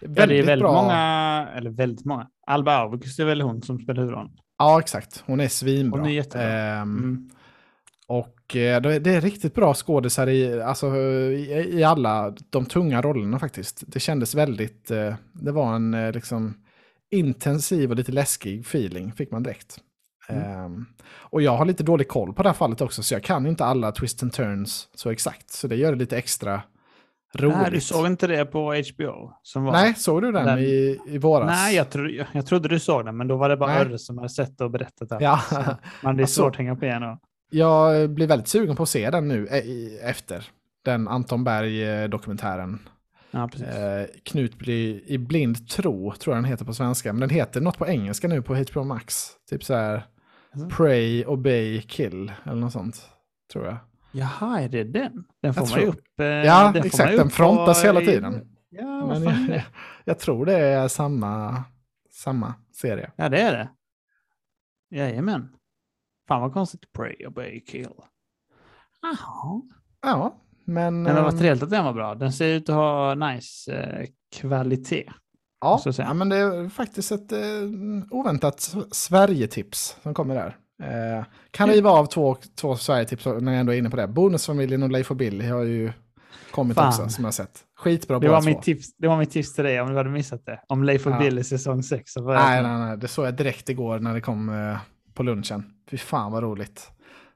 S2: Ja, det är väldigt
S1: bra.
S2: många, eller väldigt många. Alba August är väl hon som spelar huvudrollen.
S1: Ja, exakt. Hon är svinbra.
S2: Hon är jättebra.
S1: Ehm,
S2: Mm.
S1: Och eh, det är riktigt bra skådisar i, alltså, i, alla de tunga rollerna faktiskt. Det kändes väldigt, eh, det var en eh, liksom intensiv och lite läskig feeling fick man direkt.
S2: Mm.
S1: Ehm, och jag har lite dålig koll på det här fallet också, så jag kan inte alla twist and turns så exakt. Så det gör det lite extra roligt.
S2: Nej, du såg inte det på HBO? Som var...
S1: Nej, såg du den,
S2: Den-
S1: i, i våras?
S2: Nej, jag, tro, jag, jag trodde du såg den, men då var det bara. Örre som hade sett och berättat det.
S1: Ja.
S2: Men det är
S1: Alltså-
S2: svårt att hänga på igen. Och,
S1: Jag blir väldigt sugen på att se den nu eh, efter. Den Anton Berg-dokumentären.
S2: ja, precis.
S1: Eh, Knut blir i blind tro, tror jag den heter på svenska. Men den heter något på engelska nu på HBO Max. Typ så här
S2: Alltså?
S1: Pray, Obey, Kill eller något sånt. Tror jag.
S2: Jaha, är det den? Den får
S1: Jag
S2: man ju upp. eh,
S1: Ja,
S2: den
S1: exakt, den frontas hela tiden.
S2: Ja,
S1: Men jag,
S2: det?
S1: jag tror det är samma, samma serie.
S2: Ja, det är det. Jajamän. Fan vad konstigt. Pray, obey, kill. Jaha.
S1: Ja, men...
S2: Men det var
S1: ehm,
S2: trevligt att den var bra. Den ser ut att ha nice eh, kvalitet.
S1: Ja, ja, men det är faktiskt ett eh, oväntat Sverige-tips som kommer där. Eh, kan riva av två, två Sverige-tips när jag ändå är inne på det. Bonusfamiljen och Leif och Billy har ju kommit
S2: Fan.
S1: också, som jag sett. Skitbra
S2: Det var, mitt tips, det var mitt tips till dig om du hade missat det. Om Leif och
S1: Ja.
S2: Billy säsong 6. Så var
S1: Nej, nej, nej, det såg jag direkt igår när det kom eh, på lunchen. Fy fan vad roligt.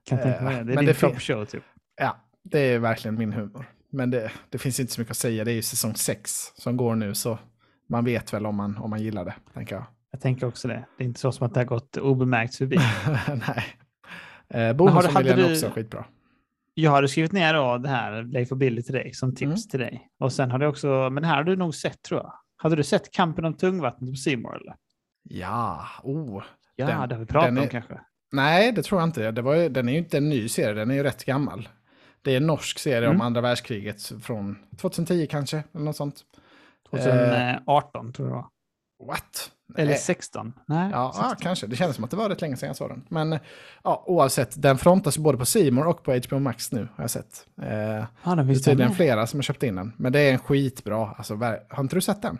S2: kan tänka mig
S1: Eh,
S2: det. Det är
S1: men
S2: din top show typ.
S1: Ja, det är verkligen min humor. Men det, det finns inte så mycket att säga, det är ju säsong 6 som går nu, så man vet väl om man, om man gillar det, tänker jag.
S2: Jag tänker också det. Det är inte så som att det har gått obemärkt förbi.
S1: Nej. Eh, Bonusfamiljen är
S2: du-
S1: också skitbra.
S2: Jag hade skrivit ner då det här, Leif och Billy till dig, som tips
S1: Mm.
S2: till dig. Och sen hade jag också, men det här har du nog sett tror jag. Hade du sett Kampen om tungvattnet på Simor eller?
S1: Ja, oh.
S2: Ja,
S1: Den-
S2: det har vi pratat
S1: är-
S2: om kanske.
S1: Nej, det tror jag inte. Det var, ju- den är ju inte en ny serie, den är ju rätt gammal. Det är en norsk serie om
S2: Mm.
S1: andra världskriget från 2010 kanske, eller något sånt.
S2: 2018 tror jag det var.
S1: What?
S2: Eller
S1: Nej.
S2: 16. Nej,
S1: Ja,
S2: 16.
S1: ja, kanske. Det kändes som att det var rätt länge sedan jag såg den. Men ja, oavsett, den frontas både på Simor och på HBO Max nu, har jag sett. Eh,
S2: ja, den
S1: det är tydligen flera som har köpt in den. Men det är en skitbra, alltså, har inte du sett den?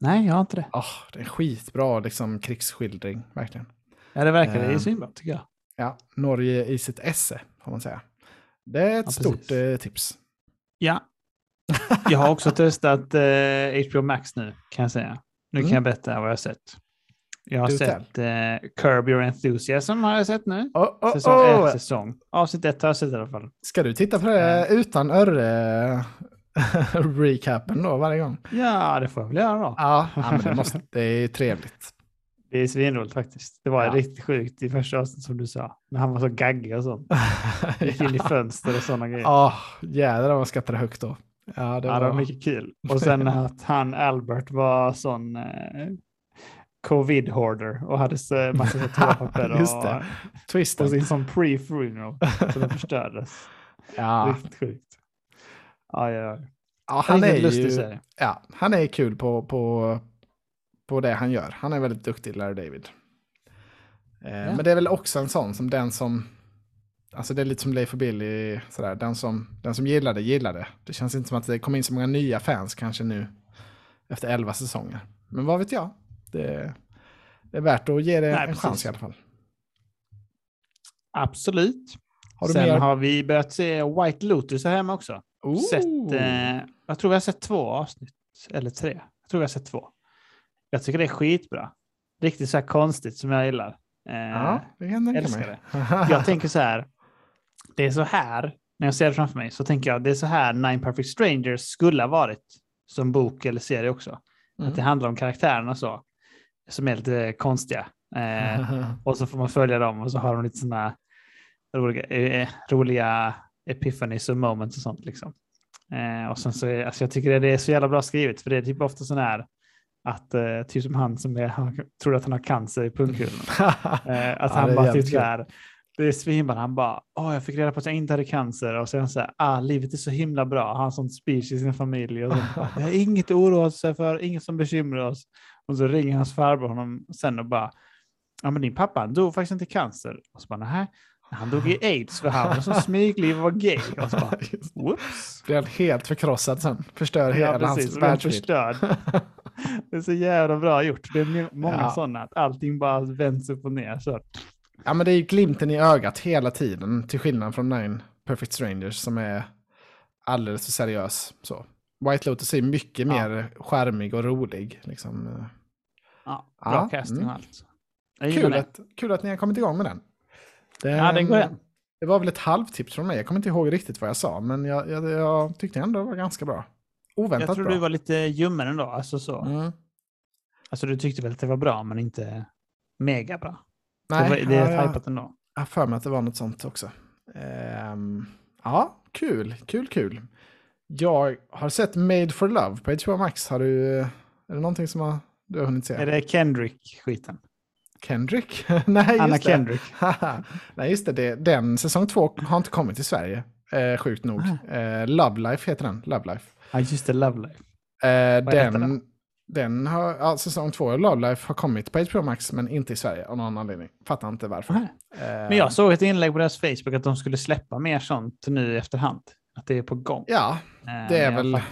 S2: Nej, jag har inte det.
S1: Oh, det är en skitbra liksom, krigsskildring, verkligen.
S2: Ja, det verkar det
S1: Eh.
S2: är svinbra tycker jag.
S1: Ja, Norge i sitt esse, får man säga. Det är ett
S2: Ja,
S1: stort eh, tips.
S2: Ja. Jag har också testat eh, HBO Max nu, kan jag säga. Nu
S1: Mm.
S2: kan jag berätta vad jag har sett. Jag har
S1: Do
S2: sett eh, Curb Your Enthusiasm har jag sett nu.
S1: Oh, oh,
S2: Säsong
S1: oh.
S2: ett säsong. Avsnitt ett har jag sett i alla fall.
S1: Ska du titta på det utan Örre-recapen då varje gång?
S2: Ja, det får jag väl göra då.
S1: Ja, ja men det, måste, det är trevligt.
S2: Det är svinroligt faktiskt. Det var
S1: Ja.
S2: riktigt sjukt i första avsnittet som du sa. När han var så gaggig och sånt. Gick in i fönster och sådana grejer.
S1: Ja, jädrar vad skrattade högt då. Ja, det
S2: Ja,
S1: var...
S2: det var mycket kul. Och sen att han Albert var sån... Eh, covid hoarder och hade så massa toapapper
S1: Just
S2: och,
S1: det. Twisten.
S2: och sin som pre-funeral så den förstördes.
S1: Ja.
S2: Riktigt sjukt. Ja, ja, ja.
S1: Ja, han är
S2: lustig
S1: ju
S2: serie.
S1: ja, han är kul på, på, på det han gör. Han är väldigt duktig, Larry David. Eh,
S2: Ja.
S1: Men det är väl också en sån som den som, alltså det är lite som Leif och Billy, sådär, den som, den som gillar det gillar det. Känns inte som att det kommer in så många nya fans kanske nu efter elva säsonger. Men vad vet jag? Det, det är värt att ge det
S2: Nej,
S1: en
S2: precis.
S1: chans i alla fall.
S2: Absolut.
S1: Har
S2: Sen
S1: mer?
S2: har vi börjat se White Lotus här hemma också. Sett, eh, jag tror vi har sett två avsnitt, eller tre. Jag tror vi har sett två. Jag tycker det är skitbra. Riktigt så här konstigt som jag gillar. Eh,
S1: ja, det kan jag
S2: älskar
S1: mig.
S2: Jag tänker så här, det är så här, när jag ser det framför mig, så tänker jag det är så här Nine Perfect Strangers skulle ha varit som bok eller serie också.
S1: Mm.
S2: Att det handlar om karaktärerna så, som är lite konstiga. Eh, och så får man följa dem och så har de lite sådana roliga, eh, roliga epiphanies och moments och sånt liksom. Eh, och sen så alltså jag tycker det är så jävla bra skrivet för det är typ ofta sån här att eh, typ som han som är, han tror att han har cancer i pungkulan. Eh, att han bara typ så här, det är svinbra, han bara, åh jag fick reda på att jag inte hade cancer och sen så här, ah livet är så himla bra, han har sånt speech i sin familj och sånt. Det är inget att oroa sig för, inget som bekymrar oss. Och så ringer hans farbror honom sen och bara, ja men din pappa han dog faktiskt inte i cancer. Och så bara, nej, han dog i aids för han var som smygliv och var gay. Och så bara, whoops.
S1: Han helt förkrossad sen. Förstör hela
S2: Ja,
S1: hans
S2: precis. den
S1: världsbild.
S2: Det är så jävla bra gjort. Det är må- många
S1: Ja.
S2: sådana, att allting bara vänds upp och ner. Så.
S1: Ja, men det är ju glimten i ögat hela tiden, till skillnad från Nine Perfect Strangers som är alldeles för seriös. Så. White Lotus är mycket
S2: Ja.
S1: mer skärmig och rolig. Liksom.
S2: Ja, bra
S1: Ja,
S2: casting
S1: mm.
S2: och allt. Jag gillar
S1: Kul, att, kul att ni har kommit igång med den. Det,
S2: Ja, den går hem.
S1: det var väl ett halvtips från mig. Jag kommer inte ihåg riktigt vad jag sa, men jag, jag, jag tyckte ändå det var ganska bra. Oväntat
S2: Jag tror
S1: bra.
S2: du var lite ljummen ändå. Alltså, så.
S1: Mm.
S2: alltså du tyckte väl att det var bra, men inte mega bra.
S1: Nej,
S2: det, var, det är
S1: ja,
S2: ändå.
S1: jag har för mig att det var något sånt också. Ehm, ja, kul, kul, kul. Jag har sett Made for Love på HBO Max. Har du, är det någonting som har, du har hunnit se?
S2: Är det Kendrick-skiten?
S1: Kendrick? Nej, just
S2: Anna
S1: det.
S2: Kendrick.
S1: Nej, just det, det. Den säsong två har inte kommit till Sverige, eh, sjukt nog. Eh, Love Life heter den, Love Life.
S2: Ja, just det, Love Life.
S1: Eh, den,
S2: den?
S1: har, ja, säsong två av Love Life har kommit på HBO Max, men inte i Sverige av någon anledning. Fattar inte varför. Eh,
S2: Men jag såg ett inlägg på deras Facebook att de skulle släppa mer sånt nu efterhand. Att det är på gång.
S1: Ja,
S2: Eh,
S1: det är
S2: men jag
S1: väl...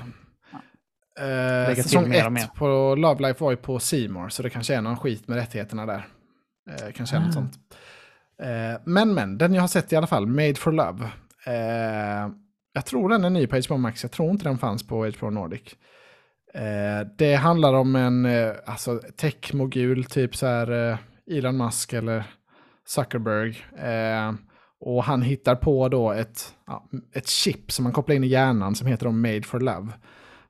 S1: Eh,
S2: till
S1: säsong ett
S2: mer.
S1: på Love Life var ju på Seymour, så det kanske är någon skit med rättigheterna där. Eh, kanske är något
S2: Ah.
S1: sånt. Eh, men, men, den jag har sett i alla fall, Made for Love. Jag tror den är ny på HBO Max, jag tror inte den fanns på HBO Nordic. Eh, det handlar om en eh, alltså, techmogul, typ så här eh, Elon Musk eller Zuckerberg. Eh, och han hittar på då ett, ja, ett chip som man kopplar in i hjärnan som heter då Made for Love.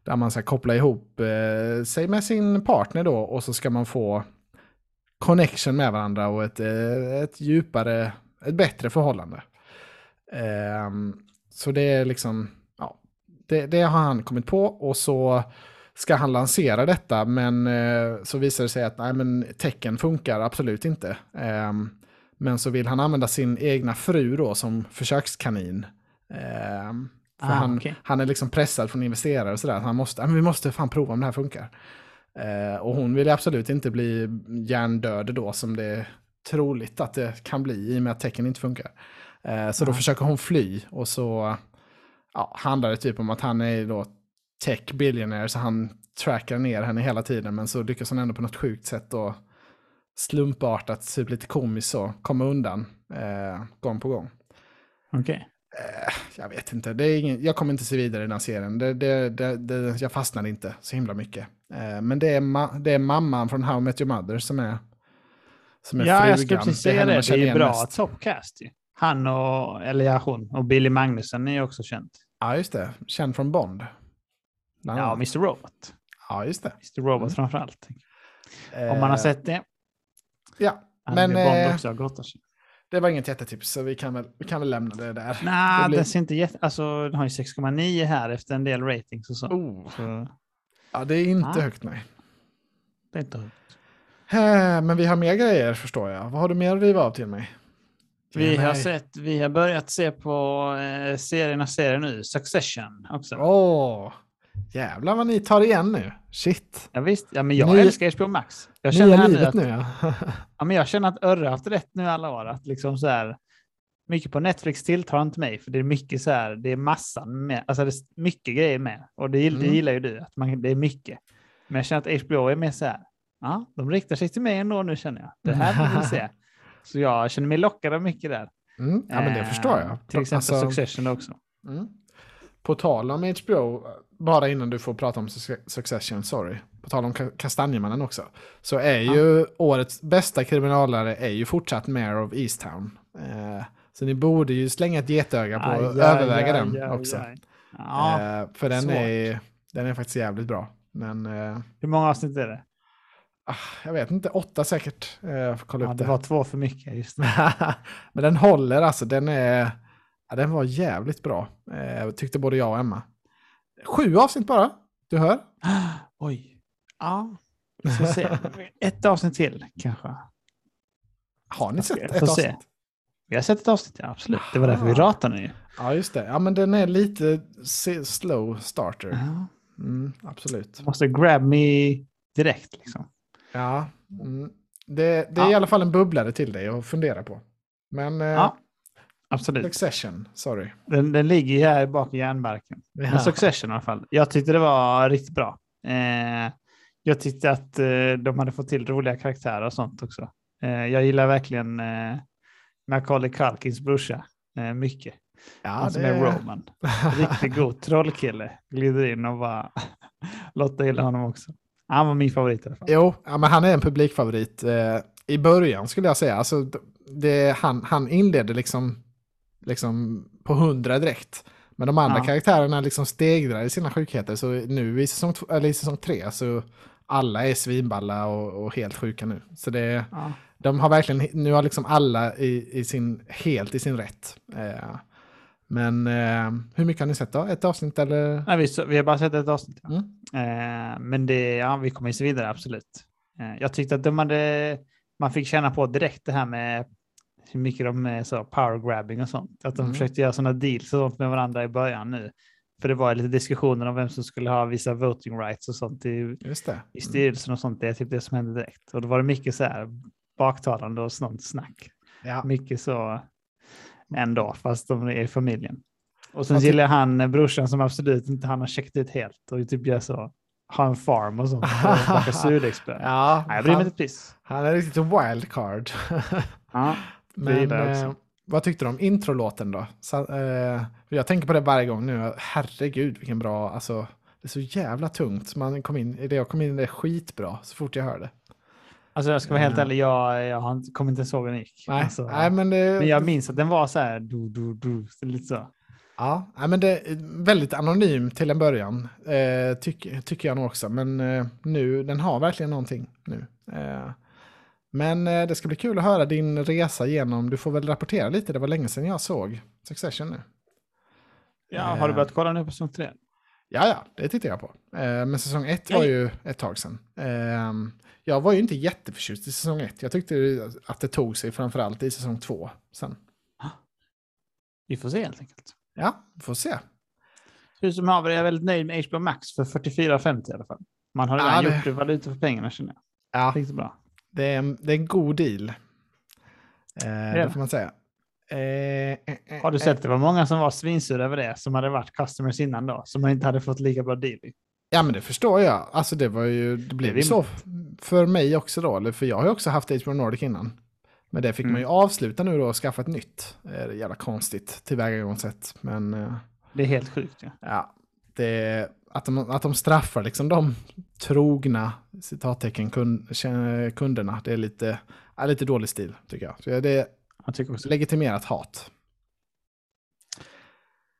S1: Där man ska koppla ihop eh, sig med sin partner då och så ska man få connection med varandra och ett, eh, ett djupare, ett bättre förhållande. Eh, så det är liksom, ja, det, det har han kommit på och så ska han lansera detta men eh, så visar det sig att nej, men tecken funkar absolut inte. Ehm, men så vill han använda sin egna fru då som försökskanin. Ehm, för
S2: Ah,
S1: han,
S2: okej.
S1: han är liksom pressad från investerare och sådär. Han måste, "Ja, men vi måste fan prova om det här funkar. Eh, och hon vill absolut inte bli hjärndöd då som det är troligt att det kan bli i och med att tecken inte funkar. Eh, så då försöker hon fly och så ja, handlar det typ om att han är då tech billionaire så han trackar ner henne hela tiden men så lyckas hon ändå på något sjukt sätt då slumpartat, typ lite komiskt så, komma undan eh, gång på gång.
S2: Okej.
S1: Eh, jag vet inte, det är ingen, jag kommer inte se vidare i den här serien. Det, det, det, det, jag fastnade inte så himla mycket. Eh, men det är, ma, det är mamman från How I Met Your Mother som är, som är
S2: Ja, jag
S1: frugan.
S2: skulle precis
S1: är
S2: säga
S1: henne
S2: det.
S1: man
S2: Det är bra
S1: mest.
S2: topcast ju. Han och, eller ja, hon och Billy Magnussen är ju också känt.
S1: Ja, just det. Känd från Bond. Bland
S2: Ja. Mr. Robot.
S1: ja just det.
S2: Mr. Robot
S1: Mm.
S2: framför allt. Om man har
S1: Eh,
S2: sett det.
S1: Ja,
S2: Han
S1: men
S2: Bond
S1: eh,
S2: också har sig.
S1: det var inget jättetips så vi kan väl, vi kan väl lämna det där.
S2: Nej,
S1: det blir-
S2: den ser inte jätte... Alltså, den har ju 6,9 här efter en del ratings och så.
S1: Oh,
S2: så
S1: ja, det är inte
S2: Ah.
S1: högt nej.
S2: det är inte högt.
S1: Eh, Men vi har mer grejer förstår jag. Vad har du mer att riva av till mig?
S2: Vi har, sett, vi har börjat se på eh, serierna serier nu, Succession också.
S1: Åh, jävlar vad ni tar igen nu. Shit.
S2: Ja, visst, ja, men jag
S1: Ny-
S2: älskar HBO Max. Jag känner,
S1: Nya
S2: här nu
S1: livet
S2: att,
S1: nu ja.
S2: ja, men jag känner att Örre har haft rätt nu alla år. Att liksom så här, mycket på Netflix tilltar inte mig, för det är mycket så här, det är massan med, alltså det är mycket grejer med. Och det, gill- det
S1: Mm.
S2: gillar ju du, att man, det är mycket. Men jag känner att HBO är mer så här, ja, de riktar sig till mig ändå nu känner jag. Det här vill vi se. Så jag känner mig lockad av mycket där.
S1: Mm, ja men det
S2: Eh,
S1: förstår jag.
S2: Till exempel
S1: Alltså,
S2: Succession också.
S1: Mm. På tal om HBO, bara innan du får prata om Suc- Succession, sorry. På tal om Ka- Kastanjemannen också. Så är ju årets bästa kriminalare är ju fortsatt Mayor of Easttown. Eh, så ni borde ju slänga ett getöga på och överväga den också.
S2: Ja,
S1: eh, för den
S2: svårt.
S1: är, den är faktiskt jävligt bra. Men eh,
S2: hur många avsnitt är det?
S1: Ah, jag vet inte, åtta säkert. Eh, jag får kolla
S2: Ja,
S1: upp
S2: det
S1: det.
S2: var två för mycket. Just.
S1: Men den håller alltså, den är... Ja, den var jävligt bra. Eh, tyckte både jag och Emma. Sju avsnitt bara, du hör.
S2: Oj. Ja, se. Ett avsnitt till kanske.
S1: Har ni sett ett
S2: se.
S1: avsnitt?
S2: Vi har sett ett avsnitt, ja, absolut. Det var därför vi
S1: Aha.
S2: ratade den ju.
S1: Ja, just det. Ja, men den är lite slow starter.
S2: Ja.
S1: Mm, absolut.
S2: Måste grab me direkt liksom.
S1: Ja, mm. det, det är
S2: Ja.
S1: i alla fall en bubblare till dig att fundera på. Men eh,
S2: Ja, absolut.
S1: Succession, sorry.
S2: Den, den ligger ju här bak i järnbarken.
S1: Ja.
S2: Men Succession i alla fall. Jag tyckte det var riktigt bra. Eh, jag tyckte att eh, de hade fått till roliga karaktärer och sånt också. Eh, jag gillar verkligen eh, Macaulay Culkins brorsa eh, mycket.
S1: Ja,
S2: Han som
S1: det-
S2: är Roman. Riktigt god trollkille. Glider in och bara... Lotta gillar honom också. Han var min favorit i alla fall.
S1: Jo, ja, men han är en publikfavorit. Eh, I början skulle jag säga. Alltså, det, han, han inledde liksom, liksom på hundra direkt. Men de andra
S2: Ja.
S1: karaktärerna liksom stegrar i sina sjukheter. Så nu i säsong, eller i säsong tre så alla är svinballa och, och helt sjuka nu. Så det,
S2: Ja.
S1: de har verkligen, nu har liksom alla i, i sin, helt i sin rätt. Eh, men eh, hur mycket har ni sett då? Ett avsnitt eller?
S2: Nej, vi, vi har bara sett ett avsnitt. ja.
S1: Mm.
S2: Eh, men det, ja, vi kommer ju se vidare, absolut. Eh, jag tyckte att de hade, man fick känna på direkt det här med hur mycket de är så power grabbing och sånt. Att de
S1: Mm.
S2: försökte göra sådana deals och sånt med varandra i början nu. För det var lite diskussioner om vem som skulle ha vissa voting rights och sånt i,
S1: Just det.
S2: i styrelsen och sånt. Det är typ det som hände direkt. Och då var det mycket så här baktalande och sånt snack.
S1: Ja.
S2: Mycket så ändå, fast de är i familjen. Och sen gillar han eh, brorsan som absolut inte han har checkat ut helt och typ gör så, har en farm och sånt. och bakar surdegsbröd.
S1: Ja,
S2: Nej, jag bryr mig inte piss.
S1: han är riktigt wildcard.
S2: Ja,
S1: Men eh, vad tyckte du om introlåten då? Så, eh, jag tänker på det varje gång nu. Herregud vilken bra, alltså det är så jävla tungt. Man kom in det, jag kom in i det skitbra så fort jag hörde.
S2: Alltså jag ska vara helt
S1: Eh.
S2: ärlig, jag, jag inte, kommer inte ihåg hur den gick.
S1: Nej,
S2: Alltså,
S1: nej men det,
S2: men jag minns att den var så här, du, du, du, så lite så.
S1: ja, nej, men det är väldigt anonym till en början. Eh, tyck, tycker jag nog också. Men eh, nu, den har verkligen någonting nu. Eh, men eh, det ska bli kul att höra din resa genom, du får väl rapportera lite, det var länge sedan jag såg Succession nu.
S2: Ja, har du
S1: Eh.
S2: börjat kolla nu på säsong tre?
S1: Ja, ja, det tittar jag på. Eh, men säsong ett var ju ett tag sedan. Eh, jag var ju inte jätteförtjust i säsong ett. Jag tyckte att det tog sig framförallt i säsong två sen.
S2: Vi får se helt enkelt.
S1: Ja, får se.
S2: Hur som haver är jag väldigt nöjd med HBO Max för 44,50 i alla fall. Man har redan
S1: Ja, det-
S2: gjort det valuta för pengarna känner jag.
S1: Ja,
S2: Riktigt bra.
S1: det är en, det är en god deal. Eh, det
S2: det.
S1: får man säga. Eh, eh, eh,
S2: Har du
S1: eh,
S2: sett, det var många som var svinsura över det, som hade varit customers innan då, som inte hade fått lika bra deal.
S1: Ja, men det förstår jag. Alltså det var ju, det blev ju så för mig också då. Eller för jag har ju också haft HBO Nordic innan. Men det fick
S2: Mm.
S1: man ju avsluta nu då och skaffa ett nytt. Det är jävla konstigt tillvägagångssätt. Men... Eh,
S2: Det är helt sjukt. Ja.
S1: Ja, det, att, de, att de straffar liksom de trogna citattecken kund, kunderna, det är lite, är lite dålig stil tycker jag. Så det
S2: Jag tycker också.
S1: legitimerat hat.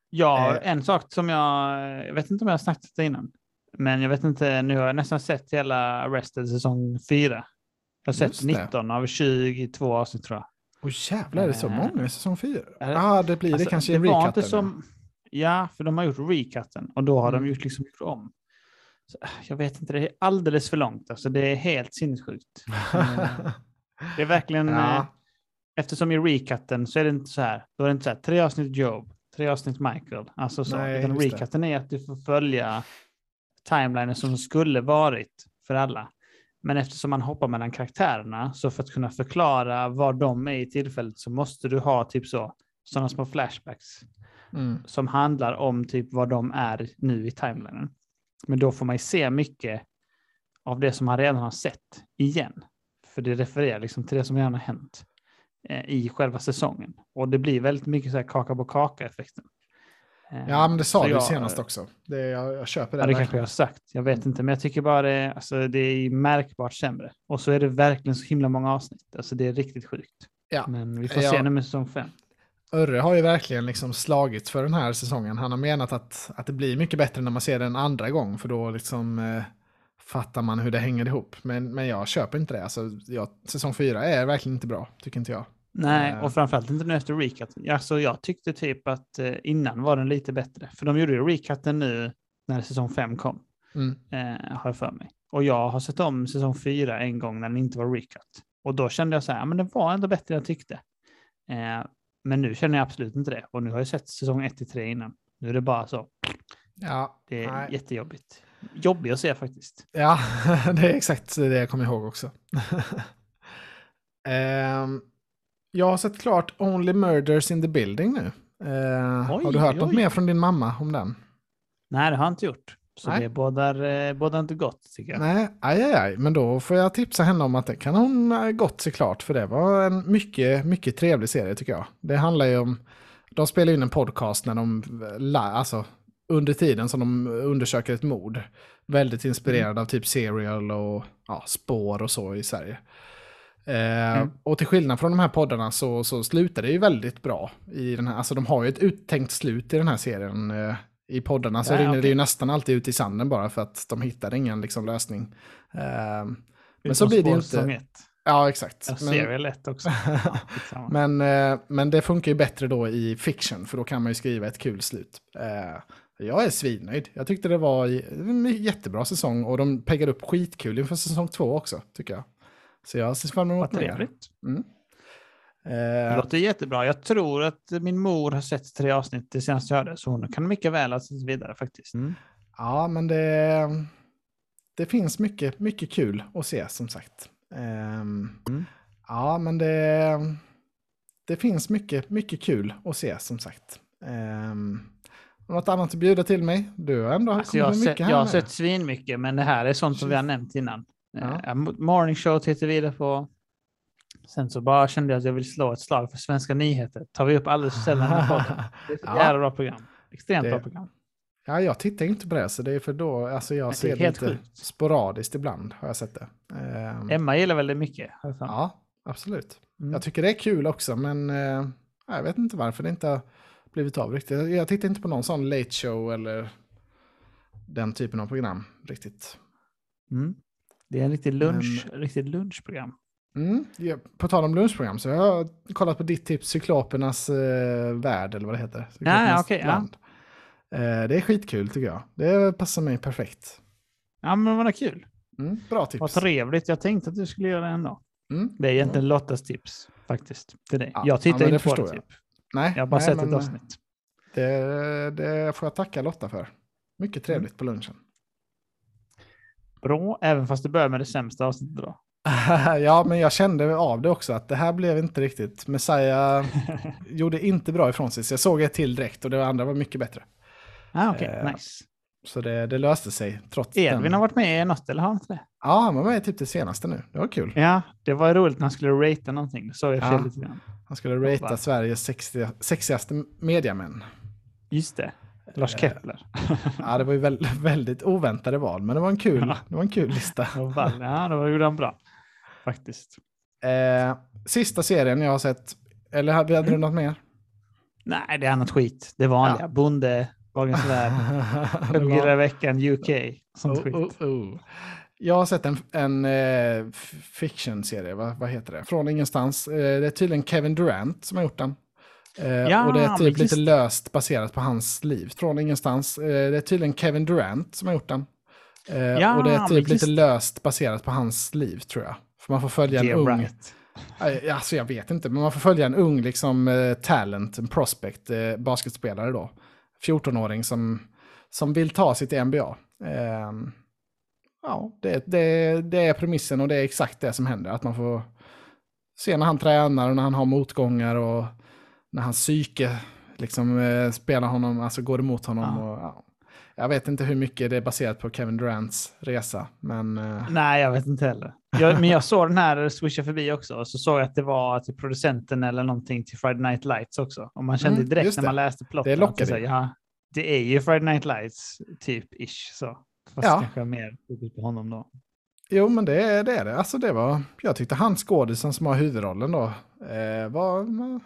S2: Ja,
S1: Eh.
S2: en sak som jag, jag vet inte om jag har snackat det innan, men jag vet inte, nu har jag nästan sett hela Arrested säsong 4. Jag har sett
S1: Just det.
S2: 19 av 22 avsnitt tror jag.
S1: Och jävlar, är det så
S2: Eh.
S1: många i säsong fyra?
S2: Är det-
S1: Ja, det blir det
S2: Alltså,
S1: kanske i
S2: det var
S1: recatten.
S2: inte som, ja, för de har gjort recatten och då har
S1: Mm.
S2: de gjort, liksom gjort om. Så, jag vet inte, det är alldeles för långt. Alltså, det är helt sinnessjukt. Eh, det är verkligen...
S1: Ja.
S2: Eftersom i recatten så är det inte så här. Då är det inte så här, tre avsnitt Job, tre avsnitt Michael. Alltså så.
S1: Nej,
S2: utan recatten är att du får följa timelinen som skulle varit för alla. Men eftersom man hoppar mellan karaktärerna, så för att kunna förklara var de är i tillfället så måste du ha typ så, sådana små flashbacks
S1: Mm.
S2: som handlar om typ vad de är nu i timelinen. Men då får man ju se mycket av det som man redan har sett igen. För det refererar liksom till det som redan har hänt i själva säsongen. Och det blir väldigt mycket så här kaka på kaka-effekten. Eh,
S1: Ja, men det sa
S2: så
S1: du
S2: jag-
S1: senast också. Det, jag, jag köper det.
S2: Ja, det kanske jag har sagt. Jag vet inte, men jag tycker bara det, alltså, det är märkbart sämre. Och så är det verkligen så himla många avsnitt. Alltså det är riktigt sjukt.
S1: Ja.
S2: Men vi får
S1: Ja.
S2: se nu med säsong fem.
S1: Örre har ju verkligen liksom slagit för den här säsongen. Han har menat att, att det blir mycket bättre när man ser den andra gång, för då liksom eh, fattar man hur det hänger ihop. Men, men jag köper inte det. Alltså, jag, säsong fyra är verkligen inte bra, tycker inte jag.
S2: Nej,
S1: Eh.
S2: och framförallt inte nu efter recatten. Alltså, jag tyckte typ att eh, innan var den lite bättre. För de gjorde ju recatten nu när säsong fem kom,
S1: Mm.
S2: eh, har jag för mig. Och jag har sett om säsong fyra en gång när den inte var recut. Och då kände jag så här, men den var ändå bättre än jag tyckte. Eh, men nu känner jag absolut inte det. Och nu har jag sett säsong ett till tre innan. Nu är det bara så,
S1: Ja,
S2: det är
S1: nej.
S2: jättejobbigt. Jobbig att se faktiskt.
S1: ja, det är exakt det jag kommer ihåg också. Ehm, jag har sett klart Only Murders in the Building nu. Eh,
S2: Oj,
S1: har du hört
S2: oj,
S1: något mer från din mamma om den?
S2: Nej, det har jag inte gjort. Så
S1: Nej.
S2: det bådar, eh, bådar inte gott tycker jag.
S1: Nej, aj, aj, aj, men då får jag tipsa henne om att det kan hon eh, gott se klart, för det var en mycket, mycket trevlig serie tycker jag. Det handlar ju om, de spelar in en podcast när de, eh, alltså under tiden som de undersöker ett mord. Väldigt inspirerad av typ Serial och ja, Spår och så i Sverige. Eh,
S2: Mm.
S1: Och till skillnad från de här poddarna så, så slutar det ju väldigt bra. I den här, alltså de har ju ett uttänkt slut i den här serien. Eh, I poddarna så
S2: Ja,
S1: rinner det
S2: okej.
S1: ju nästan alltid ut i sanden bara för att de hittar ingen liksom, lösning. Eh, men så blir det ju inte. Ja, exakt.
S2: Jag ser väl lätt också. Ja,
S1: men, eh, men det funkar ju bättre då i fiction, för då kan man ju skriva ett kul slut. Jag är svinnöjd. Jag tyckte det var en jättebra säsong och de peggar upp skitkul inför säsong två också, tycker jag. Så jag ser fram emot
S2: Vad trevligt.
S1: Mm.
S2: Det
S1: Eh,
S2: låter jättebra. Jag tror att min mor har sett tre avsnitt det senaste jag hörde, så hon kan mycket väl ha sett vidare faktiskt.
S1: ja, men det, det finns mycket, mycket kul att se, som sagt. Ehm,
S2: Mm.
S1: Ja, men det, det finns mycket, mycket kul att se, som sagt. Um, något annat att bjuda till mig? Du har ändå
S2: Alltså jag, har sett,
S1: mycket här
S2: jag har sett svin mycket, men det här är sånt som vi har nämnt innan.
S1: Ja.
S2: Ja. Morning Show tittar vi vidare på. Sen så bara kände jag att jag vill slå ett slag för svenska nyheter. Tar vi upp alldeles för sällan i podden. Det är ett
S1: Ja.
S2: bra program. Extremt
S1: Det-
S2: bra program.
S1: Ja, jag tittar inte på det, så det är för då, alltså jag
S2: är
S1: ser det lite
S2: sjukt.
S1: sporadiskt ibland, har jag sett det. Ehm,
S2: Emma gillar väl det mycket? jag mig.
S1: ja, absolut.
S2: Mm.
S1: Jag tycker det är kul också, men eh, jag vet inte varför det inte blivit av riktigt. Jag, jag tittar inte på någon sån late show eller den typen av program riktigt.
S2: Mm. Det är en riktig lunch, riktigt lunchprogram.
S1: Mm, ja, på tal om lunchprogram så jag har kollat på ditt tips, Cyklopernas eh, värld eller vad det heter. Cyklopernas
S2: okej, ja.
S1: Eh, det är skitkul tycker jag. Det passar mig perfekt.
S2: Ja, men vad kul.
S1: Mm, bra
S2: Vad
S1: tips.
S2: trevligt. Jag tänkte att du skulle göra det ändå.
S1: Mm.
S2: Det är egentligen Lottas tips faktiskt. Till dig.
S1: Ja,
S2: jag tittar
S1: ja, men
S2: inte på det typ.
S1: Nej,
S2: Jag har bara
S1: nej,
S2: sett ett avsnitt.
S1: Det, det får jag tacka Lotta för. Mycket trevligt på lunchen.
S2: Bra, även fast det börjar med det sämsta avsnittet då.
S1: ja, men jag kände av det också att det här blev inte riktigt. Messiah gjorde inte bra ifrån sig. Så jag såg ett till direkt och det andra var mycket bättre.
S2: ah, Okej,
S1: Eh,
S2: nice.
S1: Så det, det löste sig trots
S2: Edvin
S1: den.
S2: har varit med i något, eller har han inte det?
S1: Ja, han var med i typ det senaste nu. Det var kul.
S2: Ja, det var roligt när han skulle ratea någonting. Det såg jag
S1: Ja.
S2: lite grann.
S1: Han skulle ratea? Sveriges sexiga, sexigaste mediamän.
S2: Just det, Lars
S1: Eh,
S2: Kepler.
S1: Ja, det var ju väldigt, väldigt oväntade val, men det var en kul,
S2: Ja.
S1: det var en kul lista.
S2: Ja, det var gjorde han bra. Faktiskt.
S1: Eh, sista serien jag har sett, eller hade, du något mer?
S2: Nej, det är annat skit. Det vanliga. Bonde, Dagens Värld, i veckan, UK. Sånt
S1: Oh,
S2: skit.
S1: oh, oh. Jag har sett en, en eh, fiction-serie, vad, vad heter det? Från ingenstans. Eh, det är tydligen Kevin Durant som har gjort den. Eh,
S2: Ja,
S1: och det är typ lite löst baserat på hans liv. Från ingenstans. Eh, det är tydligen Kevin Durant som har gjort den. Eh,
S2: Ja,
S1: och det är typ
S2: just
S1: lite löst baserat på hans liv tror jag. För man får följa en
S2: Yeah,
S1: ung...
S2: right.
S1: Alltså jag vet inte, men man får följa en ung liksom, eh, talent, en prospect, basketspelare då. 14-åring som, som vill ta till NBA. Ehm, ja, det, det, det är premissen och det är exakt det som händer. Att man får se när han tränar och när han har motgångar och när hans psyke liksom eh, spelar honom, alltså går emot honom.
S2: Ja.
S1: Och, ja. Jag vet inte hur mycket det är baserat på Kevin Durants resa, men... eh,
S2: Nej, jag vet inte heller. Jag, men jag såg den här swisha förbi också och så såg jag att det var till producenten eller någonting till Friday Night Lights också. Och man kände
S1: Mm,
S2: direkt när man läste plotten.
S1: Det lockade ju.
S2: Ja, det är ju Friday Night Lights typ ish så. Fast
S1: Ja.
S2: kanske mer på honom då.
S1: Jo, men det, är- det är det. Alltså det var, jag tyckte han skådisen som har huvudrollen då, eh, var,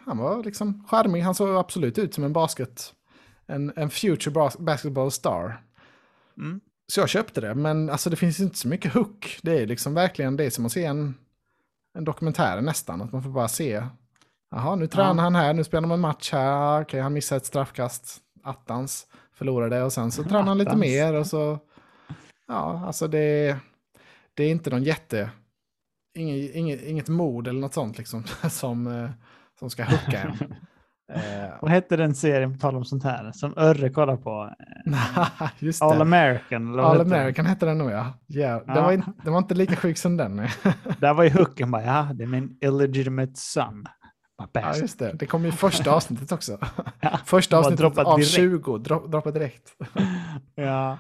S1: han var liksom charmig. Han såg absolut ut som en basket, en, en future bas basketball star.
S2: Mm.
S1: Så jag köpte det, men alltså det finns inte så mycket hook. Det är liksom verkligen det som att se en, en dokumentär nästan. Att man får bara se, jaha nu tränar
S2: Ja.
S1: han här, nu spelar en match här, okej han missar ett straffkast, attans, förlorade och sen så tränar han lite mer och så, ja alltså det, det är inte någon jätte, inget, inget, inget mod eller något sånt liksom som, eh, som ska hooka en. Eh,
S2: Vad hette den serien på tal om sånt här som Örre kollar på?
S1: Just
S2: All
S1: det.
S2: American?
S1: All
S2: den?
S1: American hette den nog ja. ja, det,
S2: Ja.
S1: Var inte, det var inte lika sjuk som den.
S2: Där var ju hooken bara, ja, det är min illegitimate son.
S1: Ja, just det. Det kom i första avsnittet också.
S2: Ja,
S1: Första avsnittet av
S2: direkt.
S1: 20, dro, droppa direkt.
S2: ja.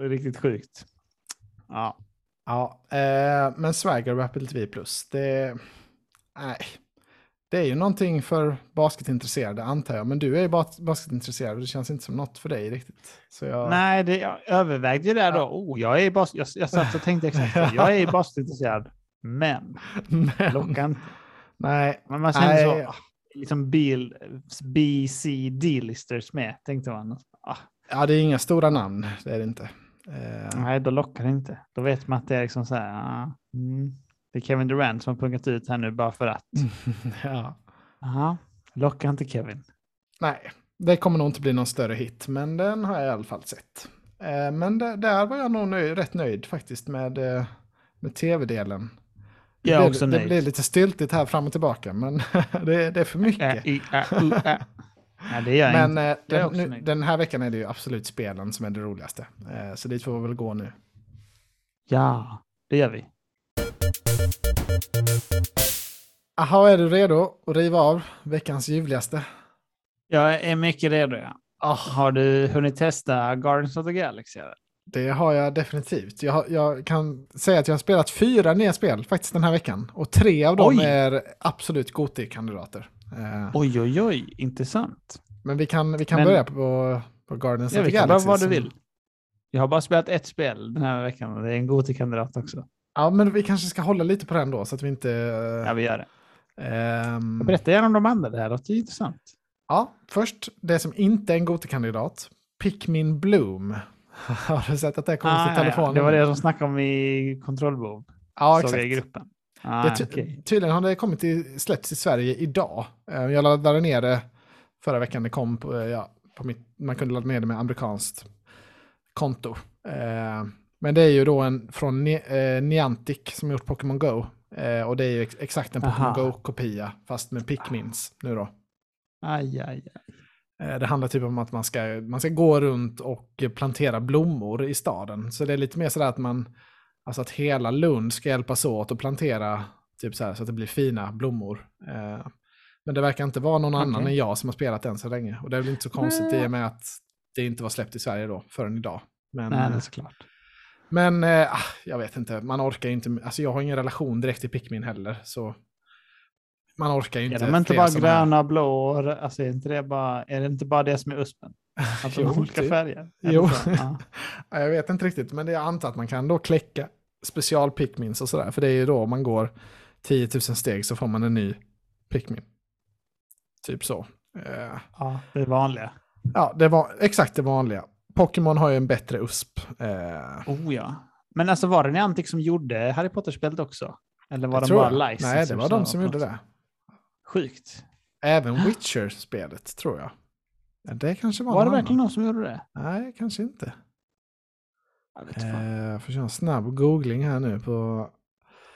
S2: Riktigt sjukt. Ja.
S1: Ja, eh, men Swagger och Apple TV Plus, det... Nej. Det är ju någonting för basketintresserade antar jag, men du är ju bas- basketintresserad och det känns inte som något för dig riktigt. Så jag...
S2: Nej, det, jag övervägde ju det då.
S1: Ja.
S2: Oh, jag, är bas, jag, jag satt och tänkte exakt det. Jag är basketintresserad, men
S1: men,
S2: lockar inte.
S1: nej,
S2: Men man kände
S1: nej,
S2: så, ah, liksom bil, B, C, D-listers med, tänkte man. Ah,
S1: ja, det är inga stora namn, det är det inte. Eh,
S2: nej, då lockar det inte. Då vet man att det är liksom så här, ah, mm, det är Kevin Durant som har punkat ut här nu bara för att.
S1: ja.
S2: Aha, lockar inte Kevin.
S1: Nej, det kommer nog inte bli någon större hit, men den har jag i alla fall sett. Eh, men där, där var jag nog nöjd, rätt nöjd faktiskt med, eh, med tv-delen. Det
S2: Jag
S1: blir-
S2: också
S1: Det
S2: nöjd.
S1: blir lite styltigt här fram och tillbaka, men det, det är för mycket.
S2: Ä, i, ä, u, ä. Nej, det gör jag
S1: Men
S2: inte.
S1: eh, den, nu, här veckan är det ju absolut spelen som är det roligaste. Eh, så dit får vi väl gå nu.
S2: Ja, det gör vi.
S1: Aha, är du redo att riva av veckans ljuvligaste?
S2: Jag är mycket redo. Ja.
S1: Ah,
S2: Har du hunnit testa Guardians of the Galaxy? eller?
S1: det har jag definitivt. Jag, jag kan säga att jag har spelat fyra nya spel faktiskt den här veckan. Och tre av dem
S2: Oj.
S1: är absolut Goti-kandidater. Eh,
S2: Oj, oj, oj, intressant.
S1: men vi kan, vi kan
S2: Men-
S1: börja på, på Guardians
S2: Jag
S1: of the
S2: vet bara
S1: Galaxy.
S2: vad du vill. Jag har bara spelat ett spel den här veckan och det är en Goti-kandidat också.
S1: Ja, men vi kanske ska hålla lite på den då så att vi inte...
S2: Ja, vi gör det.
S1: ehm,
S2: Berätta gärna om de andra, det här låter ju intressant.
S1: Ja, först det som inte är en Goti-kandidat. Pikmin Bloom. Har du sett att det kommer
S2: Ah,
S1: till telefonen?
S2: ja. Det var det som snackade om i kontrollbehov.
S1: Ja,
S2: Såg jag i
S1: exakt.
S2: gruppen. Ah,
S1: Det ty-
S2: okej.
S1: Tydligen har det kommit i, släppts i Sverige idag. Eh, Jag laddade ner det förra veckan. Det kom på, ja, på mitt, man kunde ladda ner det med amerikanskt konto. Men det är ju då en från eh, Niantic som gjort Pokémon Go. Eh, Och det är ju ex- exakt en Pokémon. Go-kopia fast med Pikmins nu då.
S2: Aj, aj, aj.
S1: Eh, Det handlar typ om att man ska, man ska gå runt och plantera blommor i staden. Så det är lite mer sådär att man, alltså att hela Lund ska hjälpas åt och plantera typ så här så att det blir fina blommor. Eh, Men det verkar inte vara någon annan
S2: Okej.
S1: än jag som har spelat den så länge. Och det är väl inte så konstigt i och med att det inte var släppt i Sverige då förrän idag. Men,
S2: Nej, det är
S1: eh,
S2: såklart.
S1: Men eh, ah, jag vet inte, man orkar inte, alltså jag har ingen relation direkt till Pikmin heller. Så man orkar ju
S2: Är
S1: inte.
S2: de inte bara gröna, blå och rö- alltså är, inte det bara, är det inte bara det som är uspen? Att de har olika
S1: typ.
S2: färger? Är
S1: Jo.
S2: Ja.
S1: Ja, jag vet inte riktigt, men det jag antar att man kan då kläcka specialpickmins och sådär. För det är ju då om man går 10 000 steg så får man en ny pickmin. Typ så. Eh,
S2: ja, det är vanliga.
S1: ja, det var exakt det vanliga. Pokémon har ju en bättre USP. Eh,
S2: Oh ja. Men alltså var det Niantic som gjorde Harry Potter-spelet också? Eller var
S1: det
S2: de bara
S1: jag. Nej, det var de som gjorde det.
S2: Sjukt.
S1: Även Witcher-spelet tror jag. Ja, det kanske var,
S2: Var det verkligen
S1: annan.
S2: någon som gjorde det?
S1: Nej, kanske inte.
S2: Jag vet.
S1: Eh, får köra en snabb googling här nu på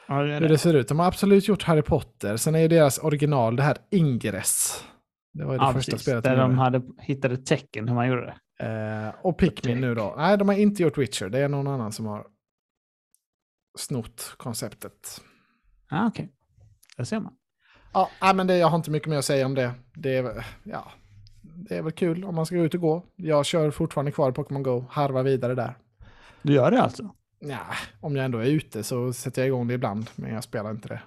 S2: Ja, det
S1: hur
S2: det.
S1: det ser ut. De har absolut gjort Harry Potter. Sen är ju deras original det här Ingress. Det var ju det
S2: Ja,
S1: första
S2: precis.
S1: spelet
S2: Där
S1: de
S2: hade hittade tecken hur man gjorde det.
S1: Eh, och Pikmin nu då. Nej, de har inte gjort Witcher. Det är någon annan som har snott konceptet.
S2: Ja, okej. Där ser man.
S1: Ja, nej, men det, jag har inte mycket mer att säga om det. Det är, ja, det är väl kul om man ska gå ut och gå. Jag kör fortfarande kvar Pokémon Go, harvar vidare där.
S2: Du gör det alltså?
S1: Ja, om jag ändå är ute så sätter jag igång det ibland, men jag spelar inte det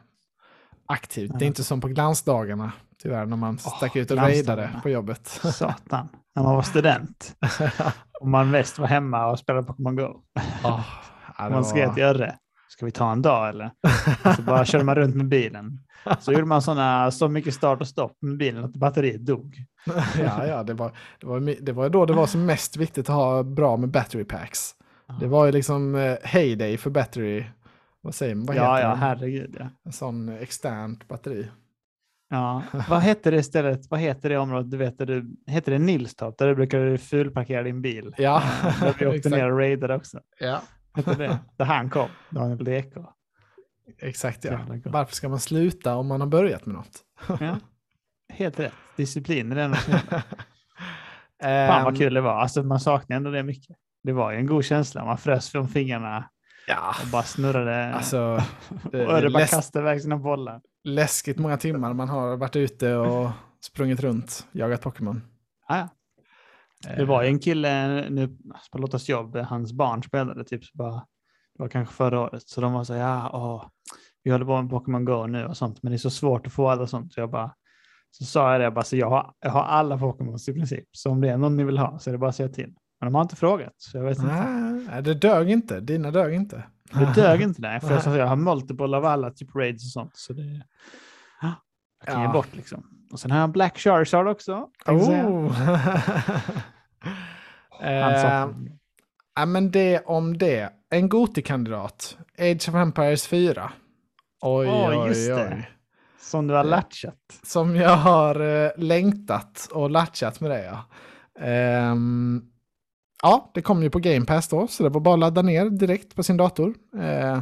S1: aktivt. Det är inte som på glansdagarna, tyvärr, när man stack ut och raidade på jobbet.
S2: Satan. När man var student. Och man mest var hemma och spelade Pokémon Go.
S1: Ja, ja,
S2: Man skrev
S1: var-
S2: till Örre. Ska vi ta en dag eller? Så bara körde man runt med bilen. Så gjorde man sådana, så mycket start och stopp med bilen att batteriet dog.
S1: ja, ja, det var, det, var, det var då det var som mest viktigt att ha bra med battery packs. Det var ju liksom eh, heyday för battery. Vad säger man? Vad
S2: ja,
S1: heter
S2: ja, herregud. Ja.
S1: En sån externt batteri.
S2: Ja. Vad hette det stället? Vad heter det området? Du vet, du, heter det Nilstorp? Där du brukade fulparkera din bil?
S1: Ja,
S2: Där vi åkte ner och raidade också.
S1: Ja,
S2: Hette det? Där han kom, Daniel Deko.
S1: exakt ja. Varför ska man sluta om man har börjat med något?
S2: Ja. Helt rätt. Disciplin är.
S1: Ehm,
S2: Fan vad kul det var. Alltså man saknar ändå det mycket. Det var ju en god känsla. Man frös från fingrarna
S1: Ja,
S2: och bara snurrade.
S1: alltså.
S2: och
S1: Det, är
S2: bara kastade iväg sina bollar.
S1: läskigt många timmar man har varit ute och sprungit runt, jagat Pokémon.
S2: Ah, ja. Det var ju en kille nu på Lottas jobb, hans barn spelade typ så bara, det var kanske förra året, så de var så här, ja, åh, vi håller på med Pokémon Go nu och sånt, men det är så svårt att få alla sånt. Så jag bara, så sa jag det, bara, så jag har, jag har alla Pokémons i princip, så om det är någon ni vill ha så är det bara att säga till. Men de har inte frågat, så jag vet inte.
S1: Nej, det dög inte. Dina dög inte.
S2: Det dög inte där, för jag, jag har multiple av alla typ raids och sånt, så det ja, jag kan ge
S1: Ja.
S2: bort liksom. Och sen har jag en Black Charizard också.
S1: Oh. Eh, Ja, men det om det. En Goti-kandidat. Age of Empires 4. Oj,
S2: Åh,
S1: oj,
S2: just
S1: oj.
S2: det. Som du har latchat.
S1: Som jag har eh, längtat och latchat med det, ja. Ehm, ja, det kom ju på Game Pass då, så det var bara att ladda ner direkt på sin dator. Eh,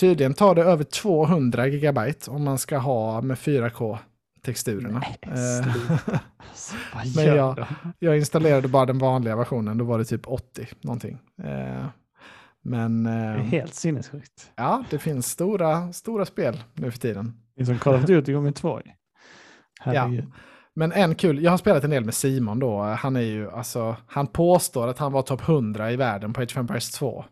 S1: tydligen tar det över 200 gigabyte om man ska ha med 4K-texturerna. Eh,
S2: Sluta. Alltså, vad
S1: Men jag-? Jag installerade bara den vanliga versionen, då var det typ 80 någonting. Eh, men
S2: Det är
S1: eh,
S2: helt sinnessjukt.
S1: ja, det finns stora, stora spel nu för tiden.
S2: Det är som Call of Duty gånger två. Herregud.
S1: Men en kul, jag har spelat en del med Simon då, han är ju, alltså, han påstår att han var topp 100 i världen på Age of Empires 2.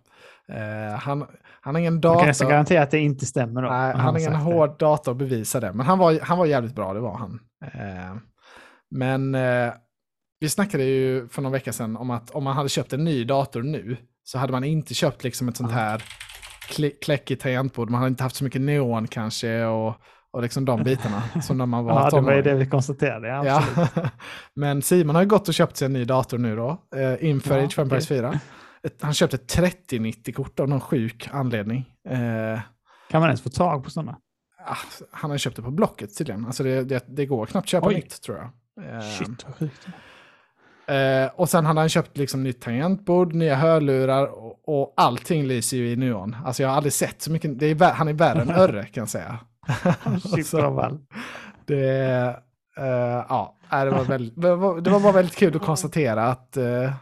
S1: Eh, han, han har ingen
S2: Jag kan
S1: data,
S2: nästan garantera att det inte stämmer. Då,
S1: nej, han har ingen
S2: sagt det.
S1: hård data att bevisa det, men han var, han var jävligt bra, det var han. Eh, men eh, vi snackade ju för någon vecka sedan om att om man hade köpt en ny dator nu så hade man inte köpt liksom ett sånt här kli- kläckigt tangentbord. Man hade inte haft så mycket neon kanske och, och liksom de bitarna som när man var
S2: Ja, det var ju
S1: tonåring.
S2: det vi konstaterade. Ja,
S1: Ja. Men Simon har ju gått och köpt sig en ny dator nu då, eh, inför
S2: Ja,
S1: Age of Empires
S2: okej.
S1: 4. Ett, han köpte ett 3090-kort av någon sjuk anledning. Eh,
S2: Kan man ens få tag på sådana?
S1: ah, han har köpt det på Blocket tydligen. Alltså det, det, det går knappt köpa
S2: Oj.
S1: nytt tror jag. Eh,
S2: Shit, vad sjukt.
S1: Eh, och sen hade han köpt liksom nytt tangentbord, nya hörlurar och, och allting lyser ju i neon. Alltså jag har aldrig sett så mycket, är, han är värre än Örre kan jag säga.
S2: Shit,
S1: Så-
S2: ball.
S1: Det, eh, ja, det, var väldigt, det, var, bara väldigt kul att konstatera att eh,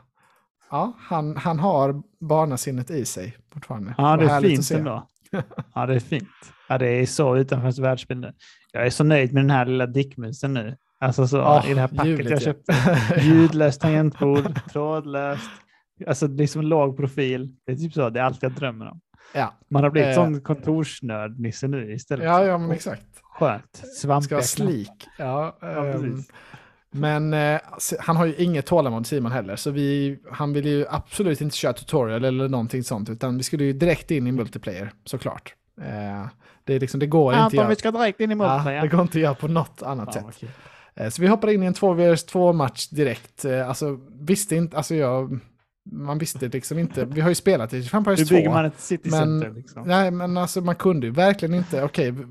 S1: ja, han, han har barnasinnet i sig fortfarande.
S2: Ja, det är fint ändå. Ja, det är fint. Ja, det är så utanför hans världsbild nu. Jag är så nöjd med den här lilla dickmusen nu. Alltså så
S1: Ja,
S2: i det här packet
S1: ljudligt,
S2: jag
S1: ja.
S2: köpte. Ljudlöst tangentbord, trådlöst. Alltså liksom låg profil. Det är typ så, det är allt jag drömmer om.
S1: Ja,
S2: Man har blivit
S1: Eh.
S2: sån kontorsnörd-nisse nu istället.
S1: ja, ja men exakt.
S2: Skönt.
S1: Ska
S2: Svampiga knappar.
S1: slik. Ja,
S2: Ja, precis.
S1: Men eh, han har ju inget tålamod Simon heller, så vi, han vill ju absolut inte köra tutorial eller någonting sånt, utan vi skulle ju direkt in i multiplayer, såklart. Eh, det, är liksom, det går inte att
S2: Anton, vi ska direkt in i
S1: ja,
S2: multiplayer.
S1: det går inte att göra på något annat
S2: vad
S1: sätt. Eh, så vi hoppar in i en 2vs2 match direkt. Eh, alltså, visste inte, alltså jag, man visste liksom inte, vi har ju spelat i 25
S2: Hur
S1: PS2.
S2: bygger man ett city
S1: men-
S2: center liksom?
S1: Nej, men alltså man kunde ju verkligen inte, okej, v-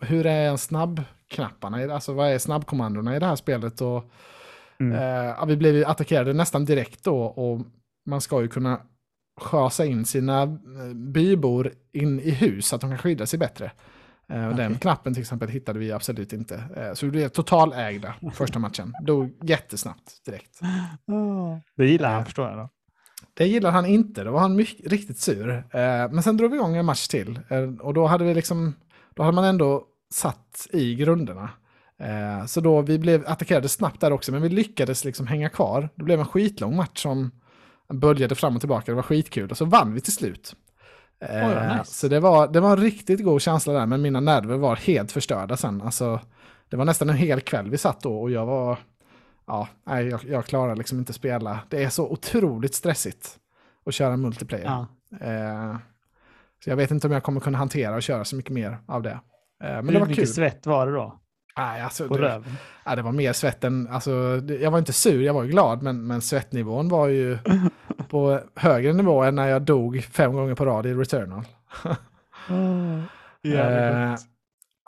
S1: hur är en snabbknapparna, alltså vad är snabbkommandona i det här spelet? Och,
S2: Mm.
S1: eh, vi blev ju attackerade nästan direkt då och man ska ju kunna schasa in sina eh, bybor in i hus så att de kan skydda sig bättre. Eh, och Den knappen till exempel hittade vi absolut inte. Eh, Så vi blev totalägda första matchen. Dog jättesnabbt direkt.
S2: Det gillar han förstår jag då.
S1: Det gillade han inte, då var han mycket, riktigt sur. Eh, men sen drog vi igång en match till. Eh, och då hade vi liksom, då hade man ändå satt i grunderna. Eh, så då vi blev attackerade snabbt där också, men vi lyckades liksom hänga kvar. Det blev en skitlång match som böljade fram och tillbaka, det var skitkul. Och så vann vi till slut.
S2: Vad nice.
S1: Så det var, det var en riktigt god känsla där, men mina nerver var helt förstörda sen. Alltså, det var nästan en hel kväll vi satt då och jag var, ja, nej, jag, jag klarar liksom inte spela. Det är så otroligt stressigt att köra multiplayer.
S2: Ja.
S1: Eh, så jag vet inte om jag kommer kunna hantera och köra så mycket mer av det. Eh, men det
S2: Hur
S1: var
S2: mycket
S1: kul.
S2: svett var det då?
S1: Nej, alltså,
S2: På
S1: det, nej, det var mer svett än, alltså, det, jag var inte sur, jag var ju glad, men, men svettnivån var ju på högre nivå än när jag dog fem gånger på rad i Returnal. Eh,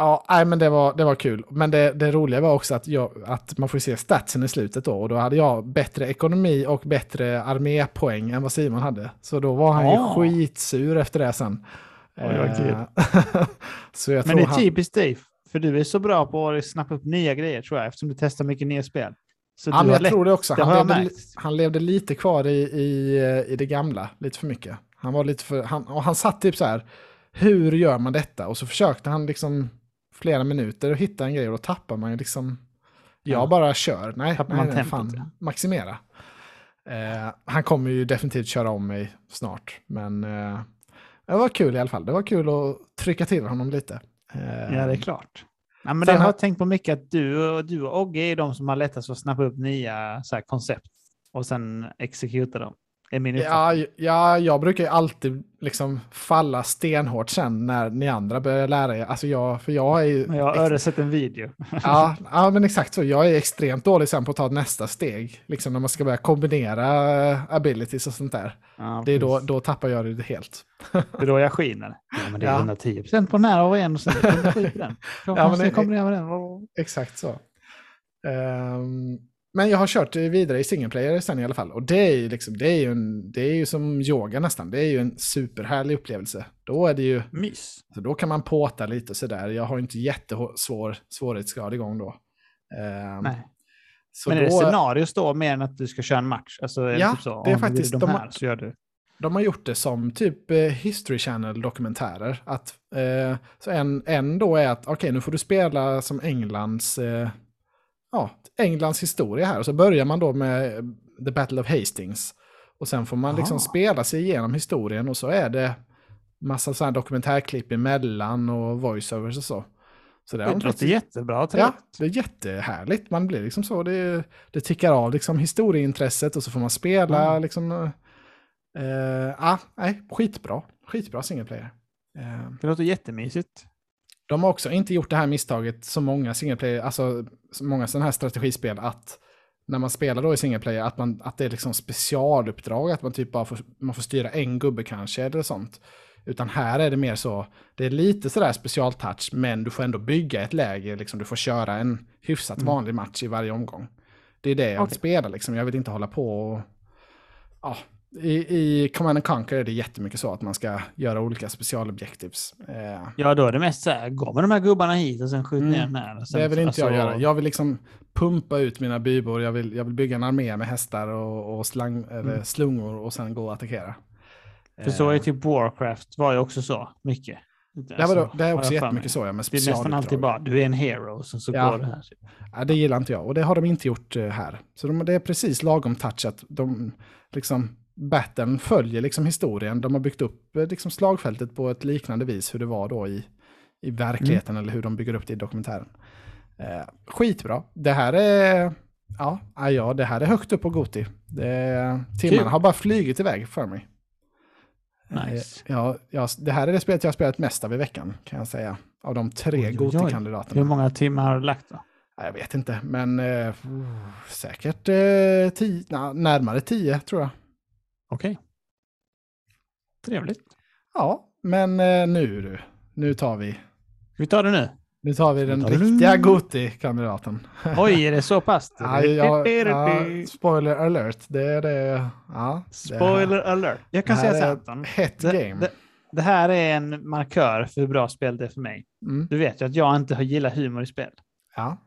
S1: ja, nej, men det var, det var kul. Men det, det roliga var också att, jag, att man får se statsen i slutet då. Och då hade jag bättre ekonomi och bättre armépoäng än vad Simon hade. Så då var han ju
S2: Ah.
S1: skitsur efter det sen.
S2: Vad kul.
S1: Eh, så jag
S2: Men det är
S1: han...
S2: typiskt dig, för du är så bra på att snappa upp nya grejer tror jag, eftersom du testar mycket nya spel. Så
S1: Ja, men jag
S2: lätt...
S1: tror det också.
S2: det
S1: Han
S2: jag
S1: levde, han levde lite kvar i, i, i det gamla, lite för mycket. Han var lite för, han, och han satt typ så här, hur gör man detta? Och så försökte han liksom flera minuter och hitta en grej och då tappar man ju liksom, jag
S2: Ja.
S1: bara kör, nej,
S2: Tappar
S1: nej,
S2: man
S1: nej fan,
S2: ja.
S1: maximera. Eh, han kommer ju definitivt köra om mig snart, men eh, det var kul i alla fall. Det var kul att trycka till honom lite. Eh,
S2: Ja, det är klart. Ja, men det har
S1: har-
S2: jag tänkt på mycket att du och, du och Ogge är de som har lättast att snappa upp nya så här, koncept och sen exekuta dem. Är min.
S1: Ja, ja, jag brukar ju alltid liksom falla stenhårt sen när ni andra börjar lära er. Alltså jag, för jag är ju...
S2: Men Jag har öre sett en video.
S1: ja, ja, men exakt så. Jag är extremt dålig sen på att ta nästa steg. Liksom när man ska börja kombinera eh, abilities och sånt där.
S2: Ja,
S1: Det är då, då tappar jag det helt.
S2: det är då jag skiner. Ja, men det är
S1: Ja.
S2: 110 procent på den här och en och sen 107 på den.
S1: Ja,
S2: Ja,
S1: men det-
S2: kombinera med den.
S1: Exakt så. Ehm, men jag har kört vidare i single player sen i alla fall. Och det är liksom, det är ju, en, det är ju som yoga nästan. Det är ju en superhärlig upplevelse. Då är det ju...
S2: Mys.
S1: Så då kan man påta lite sådär. Jag har inte jättesvår svårighetsgrad igång då. Ehm,
S2: Nej. men är det
S1: då,
S2: scenarios då mer än att du ska köra en match? Alltså, är
S1: Ja,
S2: typ så,
S1: det är faktiskt-
S2: de här så gör du.
S1: de har gjort det som typ eh, History Channel-dokumentärer. Att, eh, så en, en då är att okej, nu får du spela som Englands, eh, ja, Englands historia här. Och så börjar man då med The Battle of Hastings. Och sen får man liksom
S2: Ah.
S1: spela sig igenom historien och så är det massa sådana dokumentärklipp emellan och voiceovers och så. Så det,
S2: låter
S1: faktiskt-
S2: jättebra.
S1: Ja, det är jättehärligt. Man blir liksom så, det, det tickar av liksom historieintresset och så får man spela
S2: Mm.
S1: liksom. Eh, ah, nej, skitbra. Skitbra single player. Eh,
S2: Det låter jättemysigt.
S1: De har också inte gjort det här misstaget så många single player, alltså så många sådana här strategispel att när man spelar då i single player att, man, att det är liksom specialuppdrag, att man typ bara får, man får styra en gubbe kanske eller sånt. Utan här är det mer så, det är lite sådär specialtouch, men du får ändå bygga ett läge, liksom, du får köra en hyfsat vanlig match i varje omgång. Det är det jag vill
S2: Okej.
S1: spela, liksom. jag vill inte hålla på och... Ja, i, I Command and Conquer är det jättemycket så att man ska göra olika specialobjectives. Eh,
S2: Ja, då är det mest så här, gå med de här gubbarna hit och sen skjut
S1: Mm.
S2: ner den här. Sen,
S1: Det vill inte
S2: alltså,
S1: jag göra. Jag vill liksom pumpa ut mina bybor. Jag vill, jag vill bygga en armé med hästar och, och slang,
S2: Mm.
S1: slungor och sen gå och attackera.
S2: För så är
S1: Eh,
S2: typ Warcraft var ju också så mycket.
S1: det, var då, det är också jättemycket så, ja, med
S2: Det är nästan alltid bara, du är en hero, sen så
S1: Ja.
S2: går det här.
S1: Ja, det gillar inte jag och det har de inte gjort eh, här. Så de, det är precis lagom touchat. De, liksom, battlen följer liksom historien. De har byggt upp eh, liksom, slagfältet på ett liknande vis hur det var då i, i verkligheten eller hur de bygger upp det i dokumentären. Eh, skitbra. Det här är... Ja, ja, ja, det här är högt upp på Goti. Det, timmarna
S2: Kul.
S1: har bara flugit iväg för mig.
S2: Nice.
S1: Eh, Ja, ja, det här är det spelet jag har spelat mest av i veckan, kan jag säga. Av de tre. Goti-kandidaterna.
S2: Hur många timmar har du lagt då?
S1: Ja, Jag vet inte, men eh, säkert eh, tio, na, närmare tio tror jag.
S2: Okej. Trevligt.
S1: Ja, men eh, nu du. Nu tar vi.
S2: Vi ta det nu?
S1: Nu tar vi den
S2: tar
S1: riktiga Goti-kandidaten.
S2: Oj, är det så pass?
S1: Ja, ja, ja, spoiler alert. Det är det. Ja, det
S2: Spoiler alert. Jag kan säga
S1: här
S2: så här,
S1: hett
S2: Det,
S1: game.
S2: det, det här är en markör för hur bra spel det är för mig.
S1: Mm.
S2: Du vet ju att jag inte har gillat humor i spel.
S1: Ja,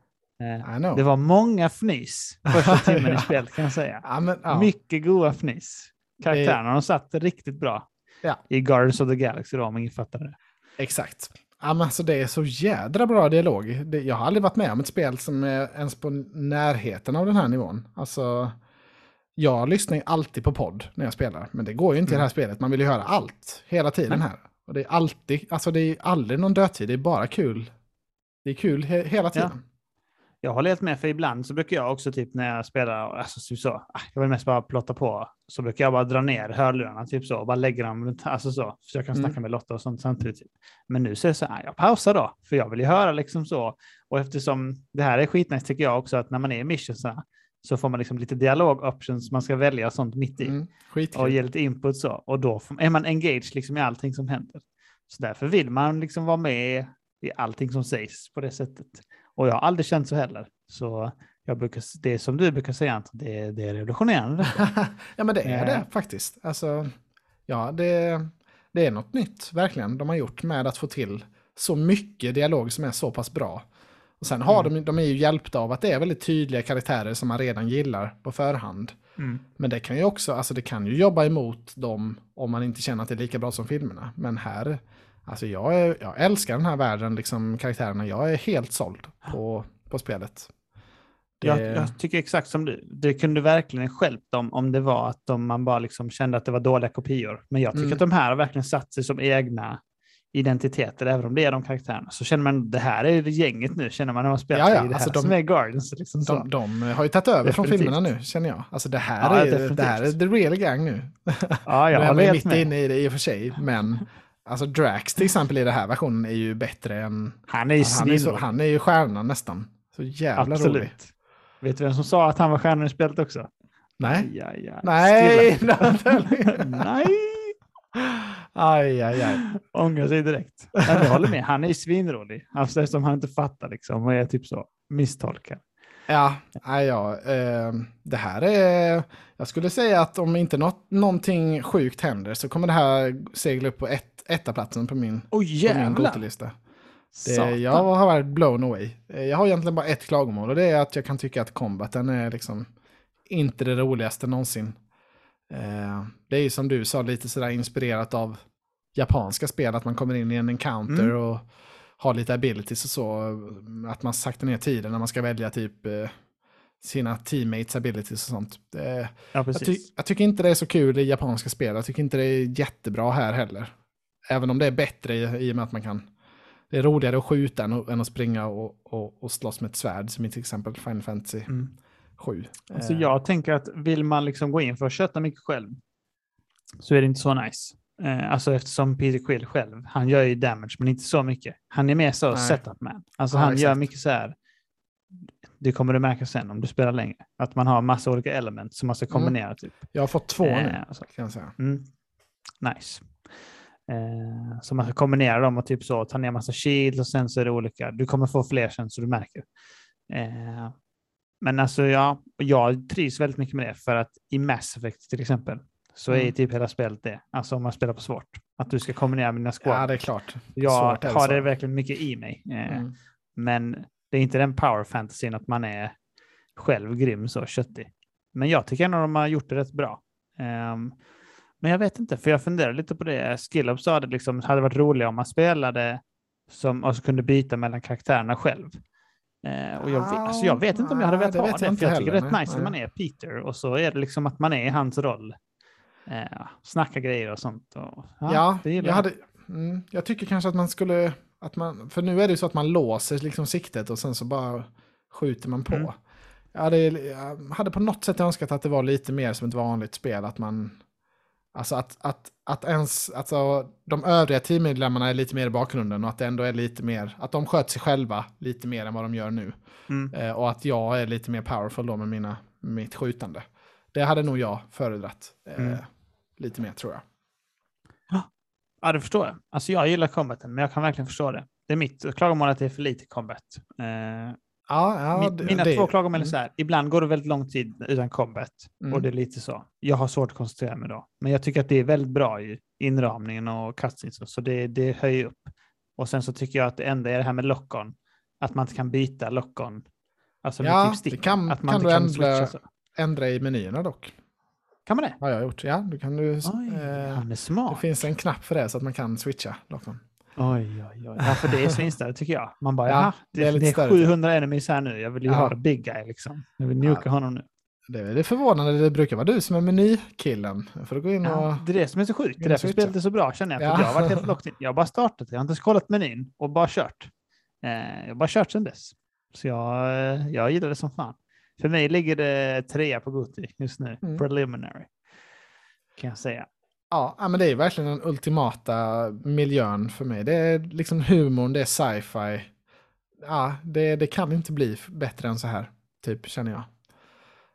S2: Eh,
S1: I know.
S2: Det var många fnys första timmen
S1: Ja.
S2: i spelet kan jag säga.
S1: ja, men, ja.
S2: Mycket goda fnys. Karaktärerna de satt riktigt bra.
S1: Ja.
S2: I Guardians of the Galaxy då, om ingen fattar det.
S1: Exakt. Ja, men alltså det är så jädra bra dialog. Det, jag har aldrig varit med om ett spel som är ens på närheten av den här nivån. Alltså, jag lyssnar ju alltid på podd när jag spelar, men det går ju inte i det här spelet. Man vill ju höra allt hela tiden här. Och det är alltid, alltså det är aldrig någon dödtid, det är bara kul. Det är kul he hela tiden.
S2: Jag håller helt med, för ibland så brukar jag också typ när jag spelar, alltså typ så, ah, jag vill mest bara plotta på, så brukar jag bara dra ner hörlurarna typ så och bara lägga dem runt, alltså så, så jag kan
S1: Mm.
S2: snacka med Lotta och sånt samtidigt. Typ. Men nu så är det så här, jag pausar då, för jag vill ju höra liksom så. Och eftersom det här är skitnice tycker jag också att när man är i missionsarna så får man liksom lite dialog options man ska välja sånt mitt i
S1: Mm,
S2: och ge lite input så. Och då är man engaged liksom i allting som händer. Så därför vill man liksom vara med i allting som sägs på det sättet. Och jag har aldrig känt så heller. Så jag brukar, det är som du brukar säga, Anton, det, är- det är revolutionerande.
S1: ja, men det är
S2: Eh.
S1: det faktiskt. Alltså, ja, det, det är något nytt, verkligen, de har gjort med att få till så mycket dialog som är så pass bra. Och sen har
S2: Mm.
S1: de, de är ju hjälpta av att det är väldigt tydliga karaktärer som man redan gillar på förhand.
S2: Mm.
S1: Men det kan ju också, alltså det kan ju jobba emot dem om man inte känner att det är lika bra som filmerna. Men här, alltså jag, är, jag älskar den här världen, liksom karaktärerna. Jag är helt såld på, på spelet. Det,
S2: Jag, jag tycker exakt som du. Det kunde verkligen skälpt dem om det var att de, man bara liksom kände att det var dåliga kopior. Men jag tycker
S1: Mm.
S2: att de här har verkligen satt sig som egna identiteter, även om det är de karaktärerna. Så känner man, det här är gänget nu, känner man när man spelar.
S1: Ja, ja,
S2: är det
S1: alltså
S2: här
S1: de-
S2: som är Guardians. Liksom
S1: de, de har ju tagit över från
S2: Definitivt.
S1: filmerna nu, känner jag. Alltså det här,
S2: Ja,
S1: är,
S2: definitivt.
S1: det här är the real gang nu.
S2: ja, jag
S1: nu är man mitt
S2: med.
S1: inne i det i och för sig, men alltså Drax till exempel i den här versionen är ju bättre än...
S2: Han är ju
S1: Han är, så, han är ju stjärnan nästan. Så jävla
S2: Absolut.
S1: rolig.
S2: Vet du vem som sa att han var stjärnan i spelet också?
S1: Nej.
S2: Aj, aj, aj.
S1: Nej!
S2: Nej!
S1: aj, aj, aj.
S2: Ångrar sig direkt. Jag håller med, han är ju svinrolig. Alltså eftersom han inte fattar liksom och är typ så misstolkad.
S1: Ja, ja eh, det här är... Jag skulle säga att om inte något, någonting sjukt händer så kommer det här segla upp på ett, ettaplatsen på min, på min! Gotelista. Det, jag har varit blown away. Eh, Jag har egentligen bara ett klagomål och det är att jag kan tycka att combaten är liksom inte det roligaste någonsin. Eh, det är ju som du sa lite sådär inspirerat av japanska spel, att man kommer in i en encounter
S2: Mm.
S1: och har lite abilities och så. Att man saktar ner tiden när man ska välja typ eh, sina teammates abilities och sånt.
S2: Ja,
S1: jag, ty jag tycker inte det är så kul i japanska spel. Jag tycker inte det är jättebra här heller. Även om det är bättre i, i och med att man kan... Det är roligare att skjuta än, att- än att springa och, och, och slåss med ett svärd, som i till exempel Final Fantasy
S2: Mm.
S1: 7.
S2: Alltså
S1: Eh,
S2: jag tänker att vill man liksom gå in för att köta mycket själv så är det inte så nice. Eh, alltså eftersom Peter Quill själv, han gör ju damage men inte så mycket. Han är mer så
S1: Nej.
S2: setup man. Alltså
S1: Ja,
S2: han gör
S1: exakt.
S2: mycket så här, det kommer du märka sen om du spelar längre, att man har massa olika element som man ska kombinera typ.
S1: Jag har fått två nu,
S2: Eh, alltså.
S1: kan jag säga.
S2: Mm. Nice. Eh, så man ska kombinera dem och typ så ta ner massa shield och sen så är det olika. Du kommer få fler sen så du märker. Eh, men alltså ja, jag trivs väldigt mycket med det för att i Mass Effect till exempel så är
S1: Mm.
S2: typ hela spelet det. Alltså om man spelar på svårt. Att du ska kombinera med dina squad.
S1: Ja, det är klart.
S2: jag
S1: är
S2: har det verkligen mycket i mig. Eh,
S1: Mm.
S2: Men det är inte den power fantasyn att man är själv grym så köttig. Men jag tycker ändå de har gjort det rätt bra. Ehm, men jag vet inte, för jag funderar lite på det. Skillup sa det liksom, hade varit roligare om man spelade som, och så kunde byta mellan karaktärerna själv. Eh, och jag, vet, alltså jag vet inte om jag hade
S1: Ah,
S2: velat ha det,
S1: jag
S2: för jag tycker det är rätt nice när man är Peter och så är det liksom att man är i hans roll. Eh, snacka grejer och sånt. Och,
S1: Ja,
S2: det gillar
S1: jag, hade, mm, jag tycker kanske att man skulle, att man, för nu är det ju så att man låser liksom siktet och sen så bara skjuter man på.
S2: Mm.
S1: Jag, hade, jag hade på något sätt önskat att det var lite mer som ett vanligt spel, att man, alltså att, att, att ens, alltså de övriga teammedlemmarna är lite mer i bakgrunden och att det ändå är lite mer, att de sköter sig själva lite mer än vad de gör nu.
S2: Mm.
S1: Eh, och att jag är lite mer powerful då med mina, mitt skjutande. Det hade nog jag föredragit eh,
S2: Mm.
S1: Lite mer tror jag.
S2: Ja, det förstår jag. Alltså jag gillar combaten, men jag kan verkligen förstå det. Det är mitt klagomål att det är för lite combat. Eh,
S1: Ja, ja,
S2: mi-
S1: det-
S2: mina
S1: det-
S2: två klagomål är
S1: mm.
S2: så här. Ibland går det väldigt lång tid utan combat.
S1: Mm.
S2: Och det är lite så. Jag har svårt att koncentrera mig då. Men jag tycker att det är väldigt bra i inramningen och cutscenes. Så det, det höjer upp. Och sen så tycker jag att det enda är det här med lock-on. Att man inte kan byta lock-on. Alltså
S1: Ja,
S2: typ
S1: det
S2: stick.
S1: kan-
S2: att man
S1: kan
S2: inte
S1: du
S2: kan
S1: ändra-. Ändra i menyerna dock.
S2: Kan man det?
S1: Har jag gjort. Ja, du kan du,
S2: Oj,
S1: eh,
S2: han är
S1: det
S2: smart.
S1: finns en knapp för det så att man kan switcha.
S2: Oj, oj, oj. Ja, för det är svinställt tycker jag. Man bara,
S1: Ja,
S2: ja,
S1: det
S2: det,
S1: är
S2: det, är
S1: större.
S2: 700 enemies här nu. Jag vill ju
S1: Ja.
S2: ha the big guy liksom. Jag vill nuka
S1: Ja.
S2: honom nu.
S1: Det är, det förvånande, det brukar vara du som är menykillen. För att gå in och...
S2: Ja, det är det som är så sjukt. Det är därför spelet är så bra känner jag. För
S1: Ja.
S2: jag har varit helt locked in. Jag har bara startat, jag har inte ens kollat menyn och bara kört. Eh, jag har bara kört sedan dess. Så jag, eh, jag gillar det som fan. För mig ligger det trea på Goti just nu.
S1: Mm.
S2: Preliminary. Kan jag säga.
S1: Ja, men det är verkligen den ultimata miljön för mig. Det är liksom humorn, det är sci-fi. Ja, det, det kan inte bli bättre än så här, typ, känner jag.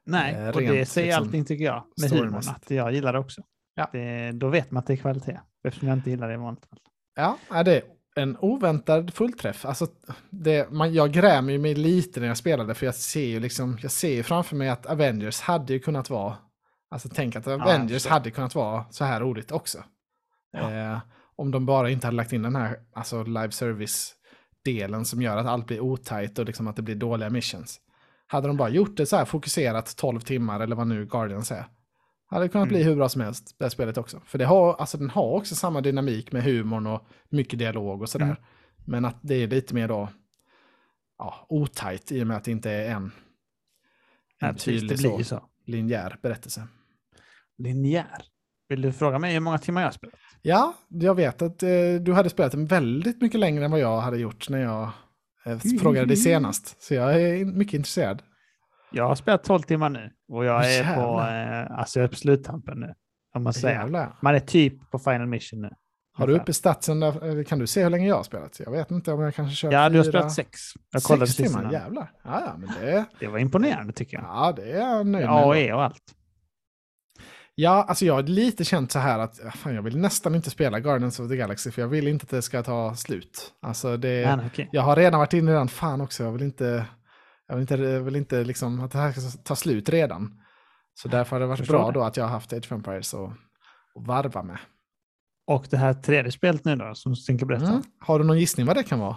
S2: Nej,
S1: Eh,
S2: och det
S1: rent,
S2: säger
S1: liksom,
S2: allting tycker jag. Med humorn, att jag gillar det också.
S1: Ja.
S2: Det, då vet man att det är kvalitet. Eftersom jag inte gillar det i vanligt fall.
S1: Ja, det är en oväntad fullträff. Alltså, det, man, jag grämer ju mig lite när jag spelade, för jag ser ju liksom, jag ser framför mig att Avengers hade ju kunnat vara, alltså tänk att Avengers
S2: så.
S1: hade kunnat vara så här roligt också.
S2: Ja.
S1: Eh, om de bara inte hade lagt in den här alltså live service-delen som gör att allt blir otajt och liksom att det blir dåliga missions. Hade de bara gjort det så här fokuserat 12 timmar eller vad nu Guardians är. Hade kunnat bli
S2: Mm.
S1: hur bra som helst, det här spelet också. För det har, alltså, den har också samma dynamik med humorn och mycket dialog och sådär.
S2: Mm.
S1: Men att det är lite mer då, ja, otajt i och med att det inte är en, en tydlig så,
S2: så.
S1: linjär berättelse.
S2: Linjär. Vill du fråga mig hur många timmar jag har spelat?
S1: Ja, jag vet att eh, du hade spelat den väldigt mycket längre än vad jag hade gjort när jag eh, frågade dig senast. Så jag är mycket intresserad.
S2: Jag har spelat 12 timmar nu och jag är på,
S1: Jävlar.
S2: eh, alltså jag är på sluttampen nu. Om man säger. Man är typ på final mission nu.
S1: Har du uppe statsen där? eh, Kan du se hur länge jag har spelat? Jag vet inte om jag kanske kört
S2: Ja, du har
S1: fyra-
S2: spelat sex. Jag kollade
S1: sex timmar,
S2: innan.
S1: jävlar. Ja, ja, men det,
S2: Det var imponerande tycker jag.
S1: ja, det är jag nöjd med.
S2: A och allt.
S1: Ja, alltså jag har lite känt så här att fan, jag vill nästan inte spela Guardians of the Galaxy för jag vill inte att det ska ta slut. Alltså det,
S2: nej, okej.
S1: jag har redan varit inne i den fan också. Jag vill inte, jag vill inte, jag vill inte liksom att det här ska ta slut redan. Så därför har det varit bra
S2: det.
S1: då att jag har haft Age of Empires och, och varva med.
S2: Och det här tredje spelet nu då, som du tänker berätta.
S1: Mm. Har du någon gissning vad det kan vara?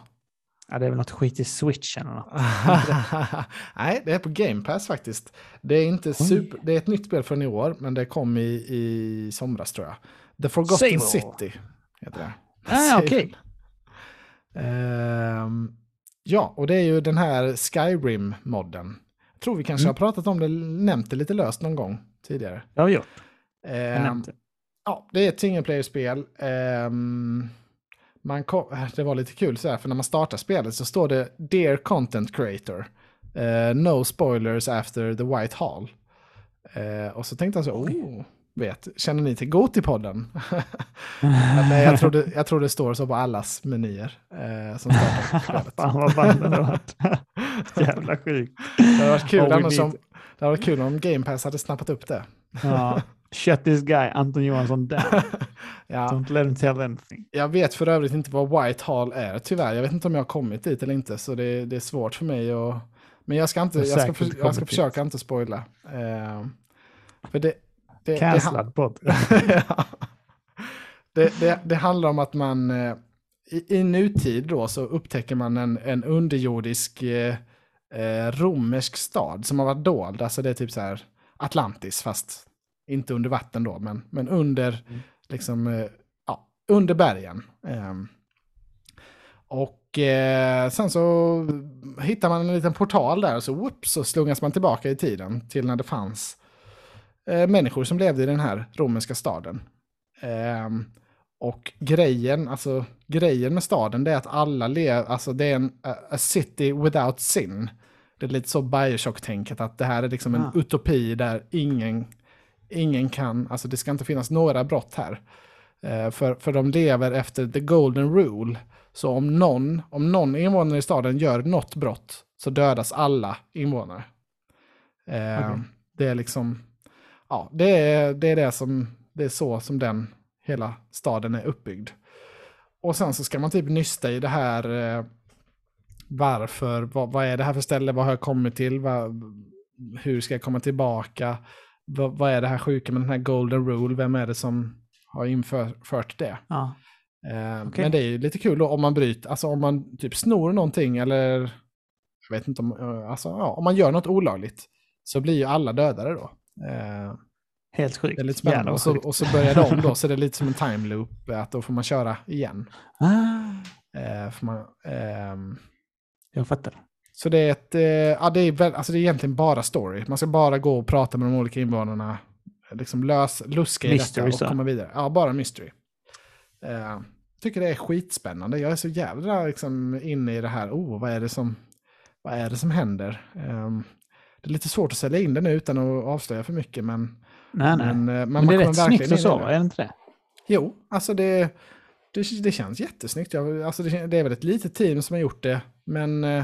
S2: Ja, det är väl något skit i Switch eller något.
S1: Nej, det är på Game Pass faktiskt. Det är, inte super, det är ett nytt spel från i år, men det kom i, i somras tror jag. The Forgotten
S2: Sable.
S1: City heter det.
S2: Ah, okej.
S1: Ehm, ja, och det är ju den här Skyrim-modden. Jag tror vi kanske
S2: Mm.
S1: har pratat om det, nämnt det lite löst någon gång tidigare.
S2: Det har gjort. Jag nämnde.
S1: Ja, det är ett single player-spel. Ehm, man kom, äh, det var lite kul så här, för när man startar spelet så står det Dear Content Creator. eh, no spoilers after the White Hall. Eh, och så tänkte jag så, oh, vet, känner ni till Gotipodden? Men jag tror, det, jag tror det står så på allas menyer eh, som.
S2: Fan vad band det hade varit. Jävla sjukt.
S1: Det hade varit kul,
S2: Oh, we
S1: annars
S2: need-
S1: om, det hade varit kul om Game Pass hade snappat upp det.
S2: Ja. Shut this guy, Anton Johansson down.
S1: Ja.
S2: Don't let him tell anything.
S1: Jag vet för övrigt inte vad White Hall är, tyvärr. Jag vet inte om jag har kommit dit eller inte, så det, det är svårt för mig att... Men jag ska, inte,
S2: Jag
S1: jag ska, för, jag ska försöka inte spoila. Eh, för det... det,
S2: Cancellad podd.
S1: Ja. det, det, det handlar om att man eh, i, i nutid då så upptäcker man en, en underjordisk eh, eh, romersk stad som har varit dold. Alltså det är typ så här Atlantis fast inte under vatten då men, men under
S2: Mm.
S1: liksom eh, ja, under bergen. Ehm, och eh, sen så hittar man en liten portal där och så, whoops, så slungas man tillbaka i tiden till när det fanns eh, människor som levde i den här romerska staden. Ehm, och grejen, alltså grejen med staden det är att alla lever, alltså det är en a, a city without sin. Det är lite så Bioshock-tänket att det här är liksom en
S2: Ah.
S1: utopi där ingen, ingen kan, alltså det ska inte finnas några brott här. Eh, för, för de lever efter the golden rule. Så om någon, om någon invånare i staden gör något brott så dödas alla invånare. Eh,
S2: Okej.
S1: Det är liksom, ja, det är, det är det som, det är så som den hela staden är uppbyggd. och sen så ska man typ nysta i det här eh, varför, vad, vad är det här för ställe, vad har jag kommit till, vad, hur ska jag komma tillbaka, vad, vad är det här sjuka med den här golden rule, vem är det som har infört det?
S2: Ja.
S1: Eh,
S2: Okej.
S1: Men det är ju lite kul då om man bryter, alltså om man typ snor någonting eller jag vet inte om, eh, alltså ja, om man gör något olagligt så blir ju alla dödade då. Eh,
S2: Helt sjukt.
S1: det är lite spännande. Och så, och så börjar det om då, så det är lite som en time loop, att då får man köra igen.
S2: Ah,
S1: Eh, får man, ehm,
S2: jag fattar.
S1: så det är, ett, eh, ja, det, är väl, alltså det är egentligen bara story. Man ska bara gå och prata med de olika invånarna, liksom lös, luska i
S2: Mystery,
S1: detta och
S2: så.
S1: komma vidare. Ja, bara mystery. Eh, tycker det är skitspännande. Jag är så jävla liksom, inne i det här, oh, vad är det som, vad är det som händer? Ehm, det är lite svårt att sälja in det nu utan att avslöja för mycket, men,
S2: Nej, nej.
S1: men,
S2: Men,
S1: eh, men
S2: det är
S1: man
S2: rätt snyggt och så, är det inte det?
S1: Jo, alltså det, det, det känns jättesnyggt. Jag, alltså det, det är väl ett litet team som har gjort det, men eh,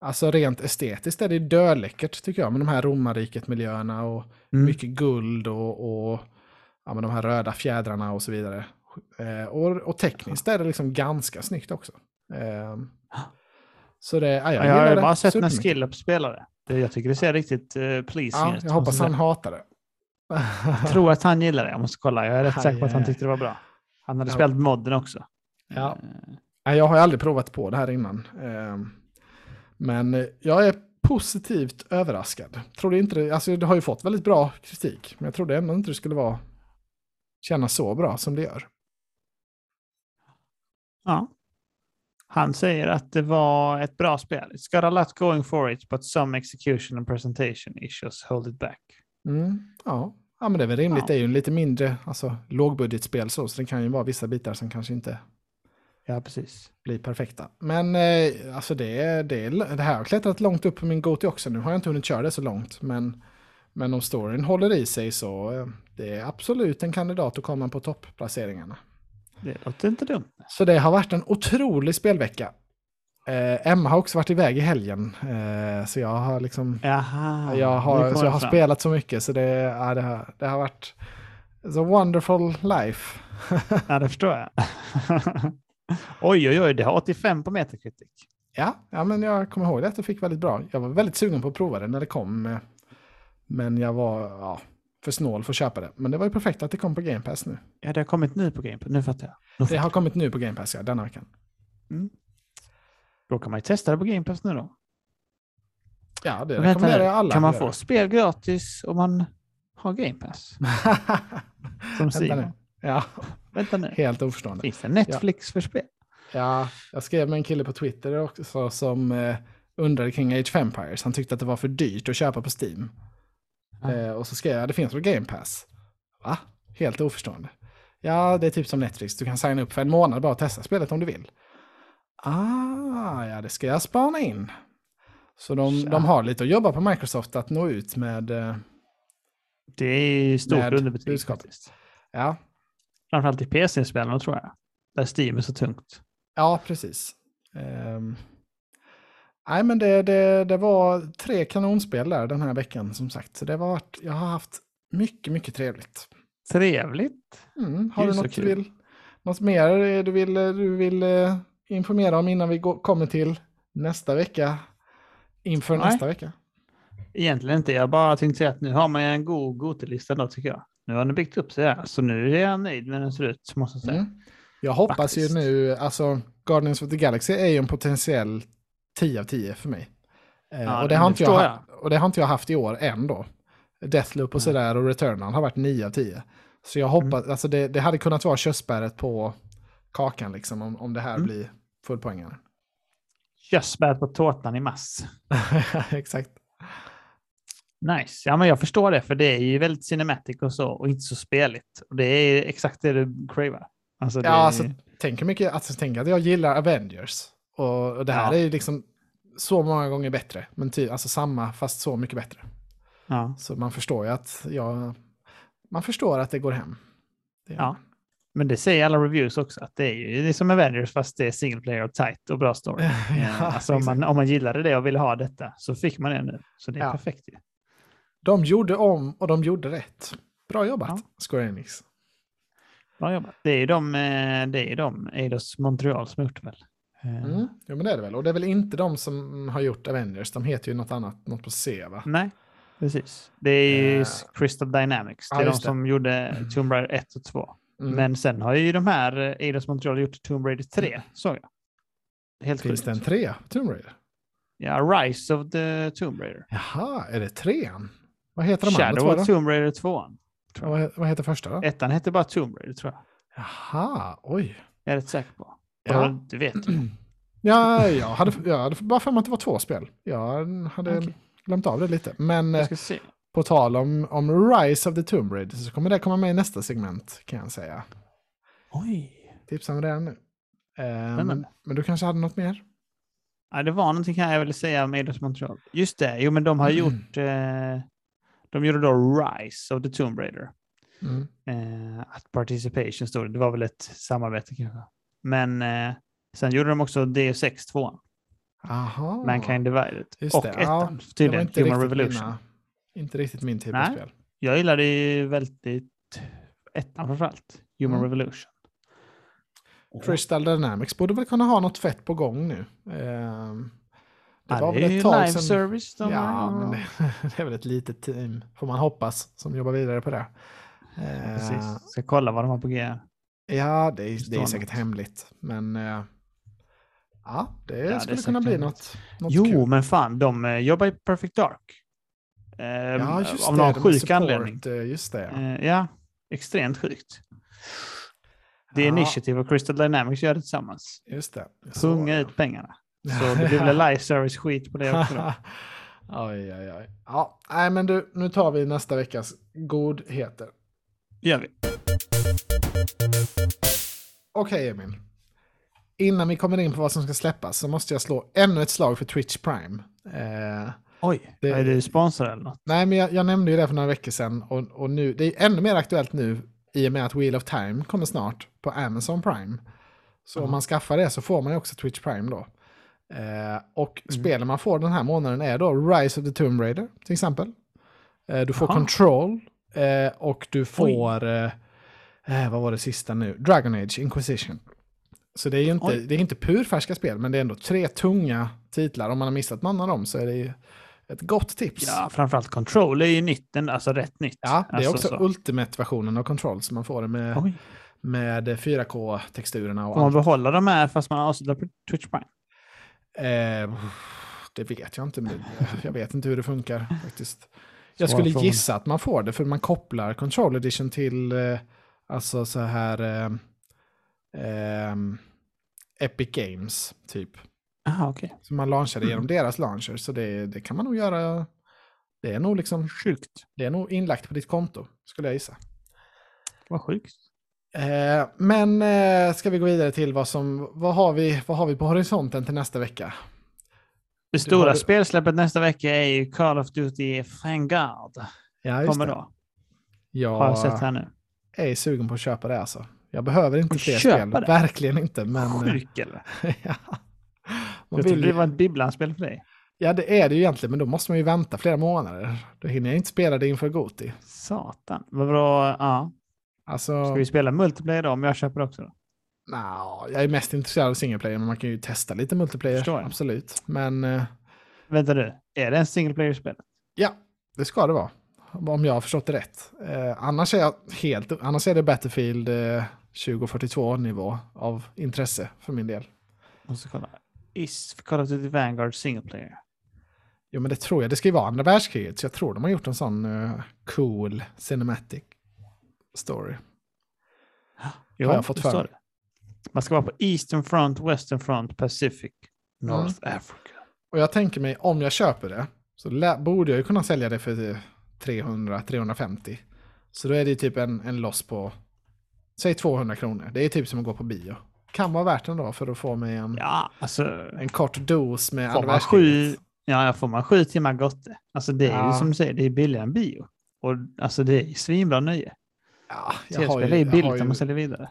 S1: alltså rent estetiskt är det döläckert tycker jag, med de här romarriket-miljöerna och
S2: Mm.
S1: mycket guld och, och ja, men de här röda fjädrarna och så vidare. Eh, och, och tekniskt är det liksom ganska snyggt också. Eh, så det, ja, jag,
S2: Ja, jag har ju bara sett när. Skillup det. Jag tycker det ser riktigt uh, pleasing
S1: Ja,
S2: ut.
S1: jag hoppas
S2: måste
S1: han hatar det.
S2: Jag tror att han gillar det. Jag måste kolla. Jag är rätt
S1: Aj,
S2: säker på att han tyckte det var bra. Han hade
S1: Ja.
S2: spelat modden också.
S1: Ja.
S2: Eh,
S1: jag har ju aldrig provat på det här innan. Ehm, Men eh, jag är positivt överraskad. Trodde inte det, alltså det har ju fått väldigt bra kritik, men jag trodde ändå inte det skulle vara kännas så bra som det gör.
S2: Ja. Han säger att det var ett bra spel. It's got a lot going for it, but some execution and presentation issues hold it back.
S1: Mm, ja. ja, men det är väl rimligt.
S2: Ja.
S1: Det är ju en lite mindre alltså, lågbudgetspel så, så det kan ju vara vissa bitar som kanske inte
S2: Ja, precis.
S1: blir perfekta. Men eh, alltså det, det, det här har klättrat långt upp på min GoTo också. Nu har jag inte hunnit köra det så långt, men, men om storyn håller i sig så eh, det är absolut en kandidat att komma på toppplaceringarna.
S2: Det låter inte dumt.
S1: Så det har varit en otrolig spelvecka. Eh, Emma har också varit iväg i helgen, eh, så jag har liksom
S2: Jaha.
S1: jag har, så jag har
S2: fram.
S1: spelat så mycket så det, ja, det, har, det har varit it's a wonderful life.
S2: Ja, det förstår jag. oj, oj, oj. Det har 85 på Metacritic.
S1: Ja, ja, men jag kommer ihåg det att det fick väldigt bra. Jag var väldigt sugen på att prova det när det kom. eh, Men jag var ja, för snål för att köpa det. Men det var ju perfekt att det kom på Game Pass nu.
S2: Ja, det har kommit nu på Game Pass. Nu fattar jag. Nu
S1: Det har kommit nu på Game Pass, ja, denna veckan.
S2: jag. Mm. Då kan man ju testa det på Game Pass nu då.
S1: Ja, det
S2: Men
S1: rekommenderar jag alla.
S2: Kan man få spel gratis om man har Game Pass? Som. Simon.
S1: Ja,
S2: Vänta nu.
S1: helt oförstående.
S2: Finns det Netflix för spel?
S1: Ja, jag skrev med en kille på Twitter också som eh, undrade kring Age of Empires. Han tyckte att det var för dyrt att köpa på Steam. Eh, och så skrev jag, det finns väl Game Pass? Va? Helt oförstående. Ja, det är typ som Netflix. Du kan signa upp för en månad bara och testa spelet om du vill. Ah, ja, det ska jag spana in. Så de,
S2: Tja.
S1: de har lite att jobba på Microsoft att nå ut med, eh,
S2: Det är stort underbetyg faktiskt.
S1: ja,
S2: Framförallt i PC-spelarna tror jag. Där Steam är så tungt.
S1: Ja, precis. Ehm, nej, men det, det, det var tre kanonspel där den här veckan som sagt. Så det var, jag har haft mycket, mycket trevligt.
S2: Trevligt.
S1: Mm, har du något du vill, något mer du vill, du vill eh, informera om innan vi går, kommer till nästa vecka? Inför
S2: Nej.
S1: nästa vecka?
S2: Egentligen inte. Jag bara tänkte säga att nu har man en god Gotelista då tycker jag. Nu har den byggt upp sig här. Så nu är jag nöjd med hur den ser ut måste jag säga.
S1: Mm. Jag hoppas
S2: Faktiskt.
S1: ju nu, alltså Guardians of the Galaxy är ju en potentiell 10 av 10 för mig. Eh,
S2: Ja,
S1: och, det har inte jag, ha- och det har inte jag haft i år än då. Deathloop och
S2: Mm.
S1: sådär och Returnal har varit 9 av 10. Så jag hoppas, alltså det, det hade kunnat vara körsbäret på kakan liksom om, om det här
S2: Mm.
S1: blir fullpoängare.
S2: Körsbär på tårtan i mass.
S1: Exakt.
S2: Nice. Ja, men jag förstår det, för det är ju väldigt cinematic och så och inte så speligt. Och det är exakt det du cravar. Alltså, det
S1: Ja, alltså, tänk mycket, alltså, tänk att jag gillar Avengers. Och, det här
S2: Ja.
S1: är ju liksom så många gånger bättre. Men ty, alltså samma, fast så mycket bättre.
S2: ja.
S1: Så man förstår ju att jag, man förstår att det går hem. Det,
S2: Ja. Men det säger alla reviews också, att det är ju det är som Avengers fast det är single player och tight och bra story.
S1: ja,
S2: Eh, alltså, om, man, om man gillade det och ville ha detta så fick man det nu. Så det är
S1: Ja.
S2: perfekt ju.
S1: De gjorde om och de gjorde rätt. Bra jobbat,
S2: Ja.
S1: Square Enix.
S2: Bra jobbat. Det är ju de, eh, det är de Eidos Montreal som har gjort väl? Eh,
S1: Mm. Jo, men det är det väl. Och det är väl inte de som har gjort Avengers. De heter ju något annat, något på C, va?
S2: Nej, precis. Det är ju
S1: Eh,
S2: Crystal Dynamics. Det
S1: ja,
S2: är de
S1: just det.
S2: som gjorde Tomb Raider 1 och 2.
S1: Mm.
S2: Men sen har ju de här eh, Eidos Montreal gjort Tomb Raider 3, såg jag. Helt
S1: Finns det en trea på Tomb Raider?
S2: Ja, Rise of the Tomb Raider.
S1: Jaha, är det trean? Vad heter de andra
S2: Shadow
S1: två
S2: of
S1: då?
S2: Tomb Raider 2.
S1: Ja, Vad, vad heter första då?
S2: Ettan hette bara Tomb Raider tror jag.
S1: Jaha, oj.
S2: Jag är rätt säker på.
S1: Ja.
S2: Du vet.
S1: Ja, jag hade, jag hade bara för mig att det var två spel. Jag hade
S2: Okej.
S1: glömt av det lite. Men eh, på tal om, om Rise of the Tomb Raider så kommer det komma med i nästa segment kan jag säga.
S2: Oj.
S1: Tipsa om det nu. Eh, men, du kanske hade något mer?
S2: Ja, det var någonting här jag ville säga om Eidos Montreal. Just det, jo men de har gjort... Eh, de gjorde då Rise of the Tomb Raider.
S1: Mm.
S2: Eh, att Participation stod det. Det var väl ett samarbete kanske. Men eh, sen gjorde de också DS6 2
S1: Aha.
S2: Mankind Divided.
S1: Just
S2: och
S1: det,
S2: ettan,
S1: ja,
S2: tydligen, Human Revolution.
S1: mina, inte riktigt min typ av
S2: Nej.
S1: spel.
S2: Jag gillade ju väldigt ettan framförallt. Human
S1: Mm.
S2: Revolution.
S1: Crystal Dynamics borde väl kunna ha något fett på gång nu. Ehm, det
S2: Ja,
S1: var
S2: det
S1: väl ett tag
S2: live
S1: sedan...
S2: service. De
S1: Ja, men det, det är väl ett litet team, får man hoppas, som jobbar vidare på det. Eh,
S2: Precis. Ska kolla vad de har på G.
S1: Ja, det är, det är säkert hemligt. Men eh, ja, det
S2: det är
S1: skulle
S2: säkert
S1: kunna bli något, något
S2: Jo,
S1: kul.
S2: men fan, de eh, jobbar i Perfect Dark. Eh,
S1: Ja, just
S2: av
S1: det.
S2: någon
S1: de
S2: sjuk
S1: support,
S2: anledning.
S1: eh, Just det, ja.
S2: Eh, ja, extremt sjukt. Det är
S1: Ja.
S2: Initiative och Crystal Dynamics gör det tillsammans.
S1: Just det.
S2: Punga
S1: det.
S2: ut pengarna. Så det blir väl live service skit på det också.
S1: Oj, oj, oj. Ja, nej, men du, nu tar vi nästa veckas godheter.
S2: Gör vi.
S1: Okej, Emil. Innan vi kommer in på vad som ska släppas så måste jag slå ännu ett slag för Twitch Prime. Eh,
S2: Oj,
S1: Det-
S2: är du sponsor eller något?
S1: nej, men jag, jag nämnde ju det för några veckor sedan och, och nu, det är ännu mer aktuellt nu i och med att Wheel of Time kommer snart på Amazon Prime. Så om
S2: Jaha.
S1: man skaffar det så får man ju också Twitch Prime då. Eh, och
S2: Mm.
S1: spelen man får den här månaden är då Rise of the Tomb Raider till exempel. Eh, du får
S2: Jaha.
S1: Control eh, och du får, eh, eh, vad var det sista nu? Dragon Age Inquisition. Så det är ju inte,
S2: Oj.
S1: det är inte purfärska spel, men det är ändå tre tunga titlar. Om man har missat någon av dem så är det ju ett gott tips.
S2: Ja, framförallt Control är ju nytt, alltså rätt nytt.
S1: Ja, det är
S2: alltså,
S1: också
S2: så.
S1: Ultimate-versionen av Control som man får det med,
S2: Oj.
S1: med 4K-texturerna och
S2: Får man behålla de här fast man avslutar på Twitch Prime?
S1: Eh, det vet jag inte. Jag vet inte hur det funkar faktiskt. Jag skulle
S2: frågan.
S1: gissa att man får det för man kopplar Control Edition till eh, alltså så här eh, ehm, Epic Games typ.
S2: Jaha, okej.
S1: Så man launchar det
S2: Mm.
S1: genom deras launcher. Så det, det kan man nog göra. Det är nog liksom
S2: Sjukt.
S1: det är nog inlagt på ditt konto skulle jag gissa.
S2: Vad sjukt.
S1: Eh, men eh, ska vi gå vidare till vad som, vad har vi, vad har vi på horisonten till nästa vecka?
S2: Det stora
S1: har-
S2: spelsläppet nästa vecka är ju Call of Duty Vanguard.
S1: Ja, just
S2: Kommer
S1: det.
S2: då.
S1: Jag
S2: Har jag sett här nu.
S1: är sugen på att köpa det alltså. Jag behöver inte fler spel.
S2: det?
S1: Verkligen inte. Men, eh,
S2: Sjuk eller?
S1: ja. Man
S2: Jag
S1: vill,
S2: trodde det var ett bibblanspel för dig.
S1: ja, det är det ju egentligen, men då måste man ju vänta flera månader. Då hinner jag inte spela det inför Goti.
S2: Satan. Vad bra. Ja.
S1: Alltså,
S2: Ska vi spela multiplayer då om jag köper också? Då?
S1: Nja, jag är mest intresserad av single player, men man kan ju testa lite multiplayer. Absolut. Men eh,
S2: Vänta du, är det en single player-spel?
S1: ja, det ska det vara. Om jag har förstått det rätt. Eh, annars är jag helt, annars är det Battlefield eh, 2042 nivå av intresse för min del.
S2: Måste kolla. Is Call of Duty Vanguard single player?
S1: Jo, men det tror jag. Det ska ju vara andra världskriget, så jag tror de har gjort en sån eh, cool cinematic story.
S2: Jo,
S1: Har jag fått för mig.
S2: Man ska vara på Eastern Front, Western Front, Pacific, North Africa.
S1: Och jag tänker mig, om jag köper det, så borde jag ju kunna sälja det för eh, 300-350. Så då är det ju typ en, en loss på, säg 200 kronor. Det är typ som att gå på bio. Kan vara värt ändå för att få mig en,
S2: Ja, alltså.
S1: en kort dos med
S2: Får man, sju, ja, får man sju timmar gotte. Alltså det är
S1: Ja.
S2: ju som du säger, det är billigare än bio. Och alltså det är svinbra nöje.
S1: Ja, jag, har
S2: Tv-spel är billigt om man säljer vidare.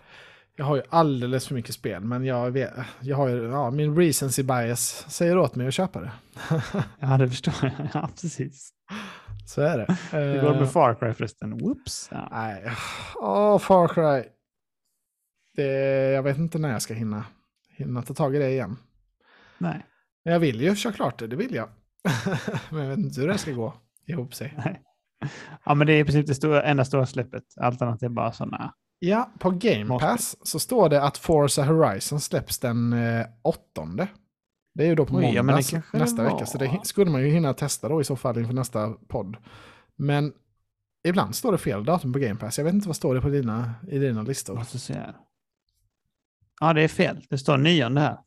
S1: Jag har ju alldeles för mycket spel, men jag, vet, jag har ju, ja, min recency bias säger åt mig att köpa det.
S2: Ja, det förstår jag. Ja, precis.
S1: Så är det.
S2: Hur går det
S1: Eh,
S2: med Far Cry förresten? Whoops. Ja.
S1: Nej, åh Far Cry. Det, jag vet inte när jag ska hinna, hinna ta tag i det igen.
S2: Nej.
S1: Men jag vill ju köra klart det, det vill jag. Men jag vet inte hur det ska gå ihop sig.
S2: Nej. Ja, men det är i princip det stora, enda stora släppet. Allt annat är bara sådana.
S1: Ja, på Game. Pass så står det att Forza Horizon släpps den eh, åttonde. Det är ju då på måndag
S2: ja,
S1: nästa vecka, så det skulle man ju hinna testa då i så fall inför nästa podd. Men ibland står det fel datum på Game Pass. Jag vet inte vad står det på dina, i dina listor.
S2: Måste se här. Ja, det är fel. Det står nionde här.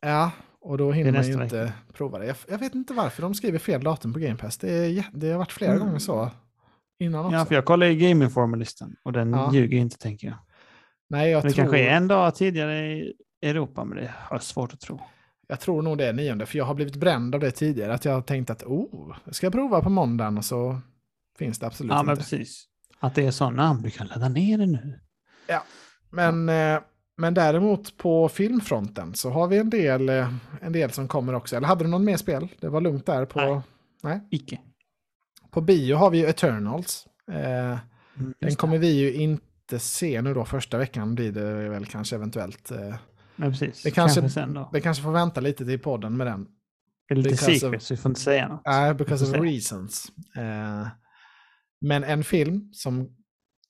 S1: Ja, och då hinner man ju inte prova det. Jag, jag vet inte varför de skriver fel datum på Game Pass. Det, är, det har varit flera
S2: Mm.
S1: gånger så innan också.
S2: Ja, för jag kollar i Game Informer-listan och den
S1: Ja.
S2: ljuger inte tänker jag.
S1: Nej, jag
S2: Det
S1: tror,
S2: kanske är en dag tidigare i Europa, men det har jag svårt att tro.
S1: jag tror nog det är nionde, för jag har blivit bränd av det tidigare. Att jag har tänkt att oh, jag ska prova på måndagen och så finns det absolut
S2: Ja, men
S1: inte.
S2: precis. Att det är sådana, du kan ladda ner det nu.
S1: Men, eh, men däremot på filmfronten så har vi en del, eh, en del som kommer också. Eller hade du någon mer spel? Det var lugnt där på,
S2: Nej. Icke.
S1: På bio har vi ju Eternals. Eh,
S2: Mm,
S1: den kommer vi ju inte se nu då första veckan blir det väl kanske eventuellt. Eh.
S2: Men precis.
S1: det kanske-
S2: kanske sen då.
S1: det kanske får vänta lite till podden med den.
S2: Det är lite
S1: because of-
S2: secret, så vi får inte säga något.
S1: Nej,
S2: Vi
S1: because of reasons. Eh, men en film som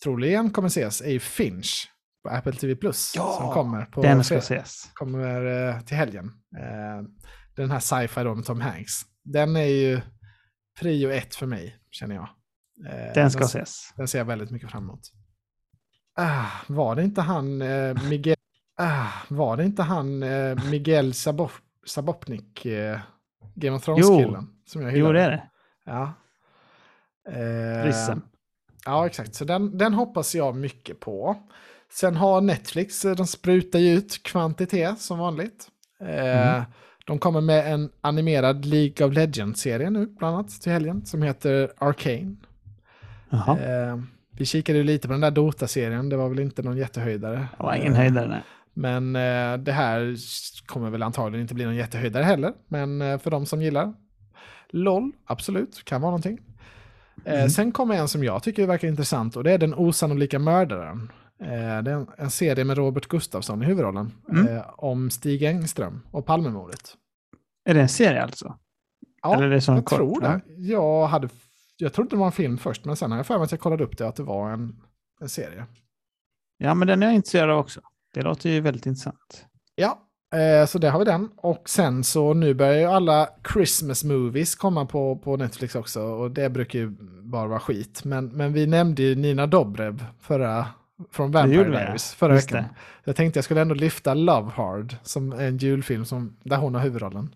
S1: troligen kommer ses är ju Finch på Apple TV Plus.
S2: Ja,
S1: som kommer på
S2: Den ska ses.
S1: kommer eh, till helgen. Eh, den här sci-fi då med Tom Hanks. Den är ju prio ett för mig, känner jag. Eh,
S2: Den ska
S1: den,
S2: ses.
S1: den ser jag väldigt mycket fram emot. Ah, var det inte han eh, Miguel... Ah, var det inte han eh, Miguel Sabop, Sabopnik, eh, Game of Thrones-killen? Som jag
S2: Jo, det är det.
S1: Ja. Eh,
S2: Ryssen.
S1: Ja, exakt. Så den, den hoppas jag mycket på. Sen har Netflix, eh, de sprutar ju ut kvantitet som vanligt. Eh,
S2: Mm.
S1: De kommer med en animerad League of Legends-serie nu, bland annat, till helgen, som heter Arcane. Eh, vi kikade ju lite på den där Dota-serien, det var väl inte någon jättehöjdare.
S2: Det var ingen
S1: Eh,
S2: höjdare. nej.
S1: Men eh, det här kommer väl antagligen inte bli någon jättehöjdare heller. Men eh, för de som gillar LOL, absolut, kan vara någonting. Eh,
S2: Mm.
S1: Sen kommer en som jag tycker verkar intressant och det är Den osannolika mördaren. Eh, det är en, en serie med Robert Gustafsson i huvudrollen.
S2: Mm.
S1: Eh, om Stig Engström och Palmemordet.
S2: Är det en serie alltså?
S1: Ja,
S2: Eller är det som
S1: jag
S2: kort?
S1: tror det. Jag, hade, jag trodde det var en film först, men sen har jag för mig att jag kollade upp det att det var en, en serie.
S2: Ja, men den är jag intresserad av också. Det låter ju väldigt intressant.
S1: Ja, eh, så där har vi den. Och sen så nu börjar ju alla Christmas movies komma på, på Netflix också. Och det brukar ju bara vara skit. Men, men vi nämnde ju Nina Dobrev förra, från Vampire
S2: vi.
S1: Diaries förra
S2: Just
S1: veckan.
S2: det.
S1: Jag tänkte jag skulle ändå lyfta Love Hard som en julfilm som, där hon har huvudrollen.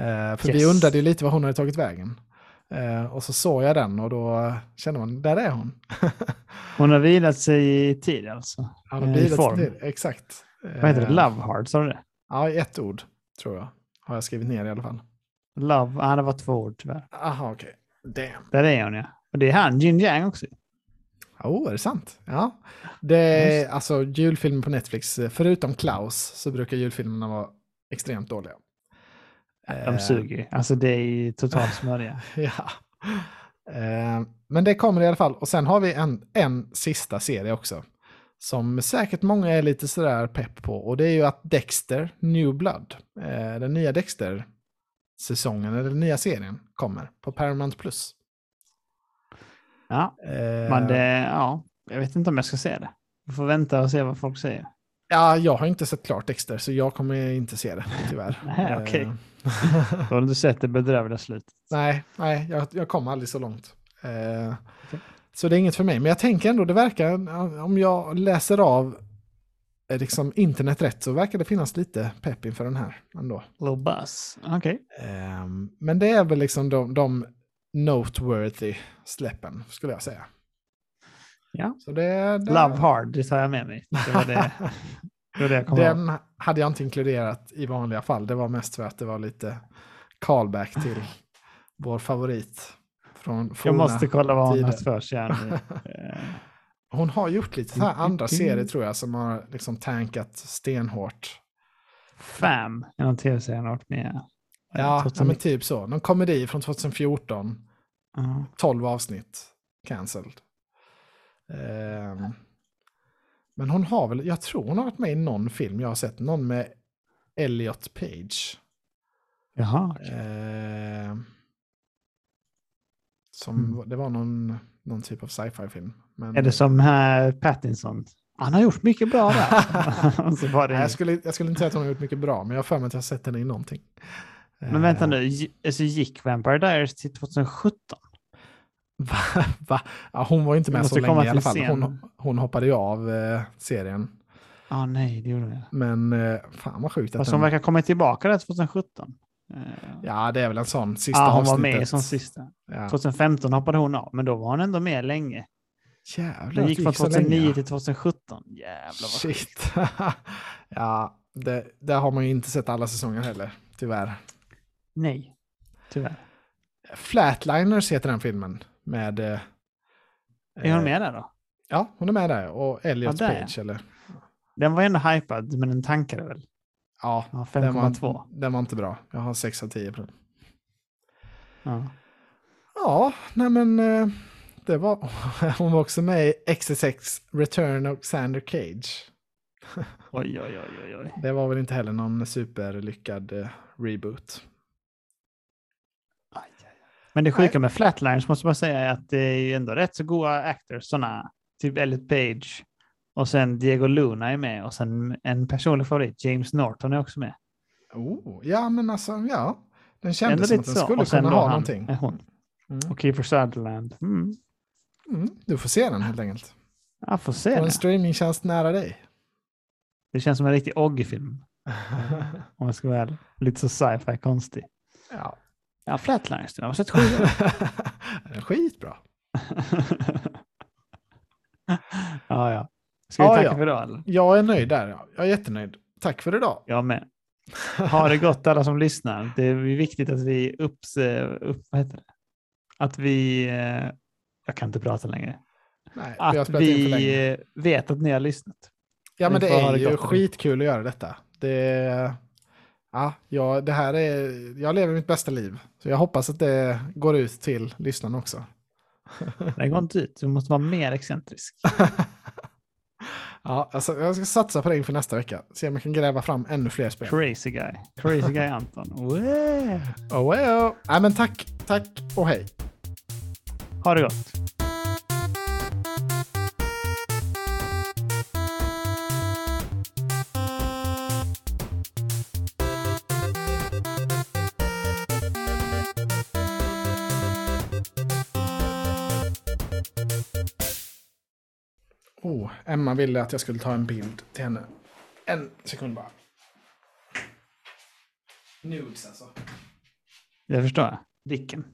S1: Eh, för vi
S2: Yes.
S1: undrade ju lite var hon hade tagit vägen. Eh, och så såg jag den och då kände man, där är hon.
S2: Hon har vilat sig i tid alltså. Eh,
S1: har
S2: i
S1: blivit
S2: form.
S1: till, exakt.
S2: Vad heter det?
S1: Eh,
S2: Love Hard, sa du det?
S1: Ja, i ett ord tror jag. Har jag skrivit ner i alla fall.
S2: Love, ah, det var två ord tyvärr.
S1: Aha, okej. Damn.
S2: Där är hon ja. Och det är han, Jin Yang också.
S1: Oh, är det sant? Ja. Det är alltså julfilmer på Netflix, förutom Klaus, så brukar julfilmerna vara extremt dåliga.
S2: De
S1: Eh,
S2: suger ju. Alltså det är ju totalt smörja.
S1: Ja. Eh, Men det kommer i alla fall. Och sen har vi en, en sista serie också. Som säkert många är lite sådär pepp på. Och det är ju att Dexter, New Blood, eh, den nya Dexter-säsongen, eller den nya serien, kommer på Paramount+. Plus.
S2: Ja,
S1: Eh,
S2: men det, ja, jag vet inte om jag ska se det. Vi får vänta och se vad folk säger.
S1: Ja, jag har inte sett klart Dexter, så jag kommer inte se det, tyvärr.
S2: Nej, okej.
S1: Eh,
S2: Då har du sett det bedrövliga slutet.
S1: nej, nej jag, jag kom aldrig så långt. Eh,
S2: Okej.
S1: Så det är inget för mig. Men jag tänker ändå, det verkar, om jag läser av eh, liksom internet rätt, så verkar det finnas lite pepp inför den här ändå.
S2: Little buzz. Okej.
S1: Eh, men det är väl liksom de, de noteworthy släppen, skulle jag säga.
S2: Ja.
S1: Så det, det,
S2: Love Hard, det tar jag med mig. Det var det, det, var det jag kom ihåg.
S1: Den hade jag inte inkluderat i vanliga fall. Det var mest för att det var lite callback till vår favorit. Från
S2: Jag måste kolla vad hon har för sig här. Eh,
S1: Hon har gjort lite så här
S2: Mm,
S1: andra serier tror jag som har liksom tankat stenhårt.
S2: Fam, är någon tv-serie han har varit med.
S1: Ja,
S2: Trots
S1: ja men
S2: att-
S1: typ så. Någon komedi från 2014.
S2: Ja.
S1: 12 avsnitt. Cancelled. Ehm, Men hon har väl, jag tror hon har varit med i någon film jag har sett, någon med Elliot Page.
S2: Jaha.
S1: Eh, som,
S2: Mm.
S1: Det var någon, någon typ av sci-fi film. Men,
S2: Är det som här Pattinson? Han har gjort mycket bra där. Och så var det
S1: Nej, jag, skulle, jag skulle inte säga att hon har gjort mycket bra, men jag har för mig att jag har sett henne i någonting.
S2: Men vänta
S1: Eh,
S2: nu, gi- alltså gick Vampire Diaries till 2017?
S1: Va? Va? Ja, hon var ju inte med så länge i alla fall. Hon, hon hoppade ju av eh, serien.
S2: Ja, nej, det gjorde hon.
S1: Men eh, fan vad sjukt att
S2: Fast
S1: den...
S2: hon verkar komma tillbaka där 2017. Eh,
S1: Ja, det är väl en sån sista
S2: ja, hon var
S1: avsnittet.
S2: med som sista.
S1: Ja.
S2: 2015 hoppade hon av, men då var hon ändå med länge.
S1: Jävlar,
S2: Den
S1: det
S2: gick från
S1: så
S2: 2009
S1: länge.
S2: till 2017. Jävlar vad.
S1: Shit. ja, det, där har man ju inte sett alla säsonger heller, tyvärr.
S2: Nej, tyvärr.
S1: Flatliners heter den filmen. Med... Eh,
S2: Är hon
S1: eh,
S2: med där då?
S1: Ja, hon är med där. Och Elliot
S2: Ja, där,
S1: Page, eller?
S2: Den var ändå hypad, men den tankade väl?
S1: Ja,
S2: Ja,
S1: den var,
S2: 5,2.
S1: den var inte bra. Jag har 6 av 10 på den.
S2: Ja.
S1: Ja, nej men eh, det var... Hon var också med i XSX Return of Xander Cage.
S2: Oj, oj, oj, oj, oj.
S1: Det var väl inte heller någon superlyckad eh, reboot.
S2: Men det sjuka med Flatliners måste bara säga är att det är ju ändå rätt så goda actors, sådana typ Elliot Page och sen Diego Luna är med och sen en personlig favorit, James Norton är också med.
S1: Oh, ja, men alltså, ja. Den kändes som att den
S2: så.
S1: skulle kunna ha
S2: han,
S1: någonting.
S2: är hon.
S1: Mm.
S2: Och Kiefer Sutherland. Mm.
S1: Mm, du får se den helt enkelt.
S2: Jag får se
S1: På en streamingtjänst nära dig.
S2: Det känns som en riktig Oggy-film. Om jag ska vara ärlig. Lite så sci-fi konstig.
S1: ja.
S2: Ja, Flatliners, den har sett
S1: är Skitbra.
S2: Ja, ja. Ska vi
S1: Ja,
S2: tacka
S1: ja.
S2: för idag eller?
S1: Jag är nöjd där. ja. Jag är jättenöjd. Tack för idag.
S2: Jag med. Ha det gott alla som lyssnar. Det är viktigt att vi upps, upp, vad heter det? Att vi, eh, jag kan inte prata längre.
S1: Nej, vi har
S2: Att
S1: spelat in för länge.
S2: vi eh, vet att ni har lyssnat.
S1: Ja, men
S2: vi
S1: det är
S2: det
S1: ju skitkul att göra detta. Det, ja, ja, det här är, jag lever mitt bästa liv. Så jag hoppas att det går ut till lyssnarna också.
S2: Det går inte ut. Du måste vara mer excentrisk.
S1: Ja, alltså, jag ska satsa på det inför nästa vecka. Se om jag kan gräva fram ännu fler spel.
S2: Crazy guy. Crazy guy Anton. Wow.
S1: Oh, well. Nej, men tack, tack och hej.
S2: Ha det gott.
S1: Emma ville att jag skulle ta en bild till henne. En sekund bara. Nudes alltså.
S2: Jag förstår. Vilken?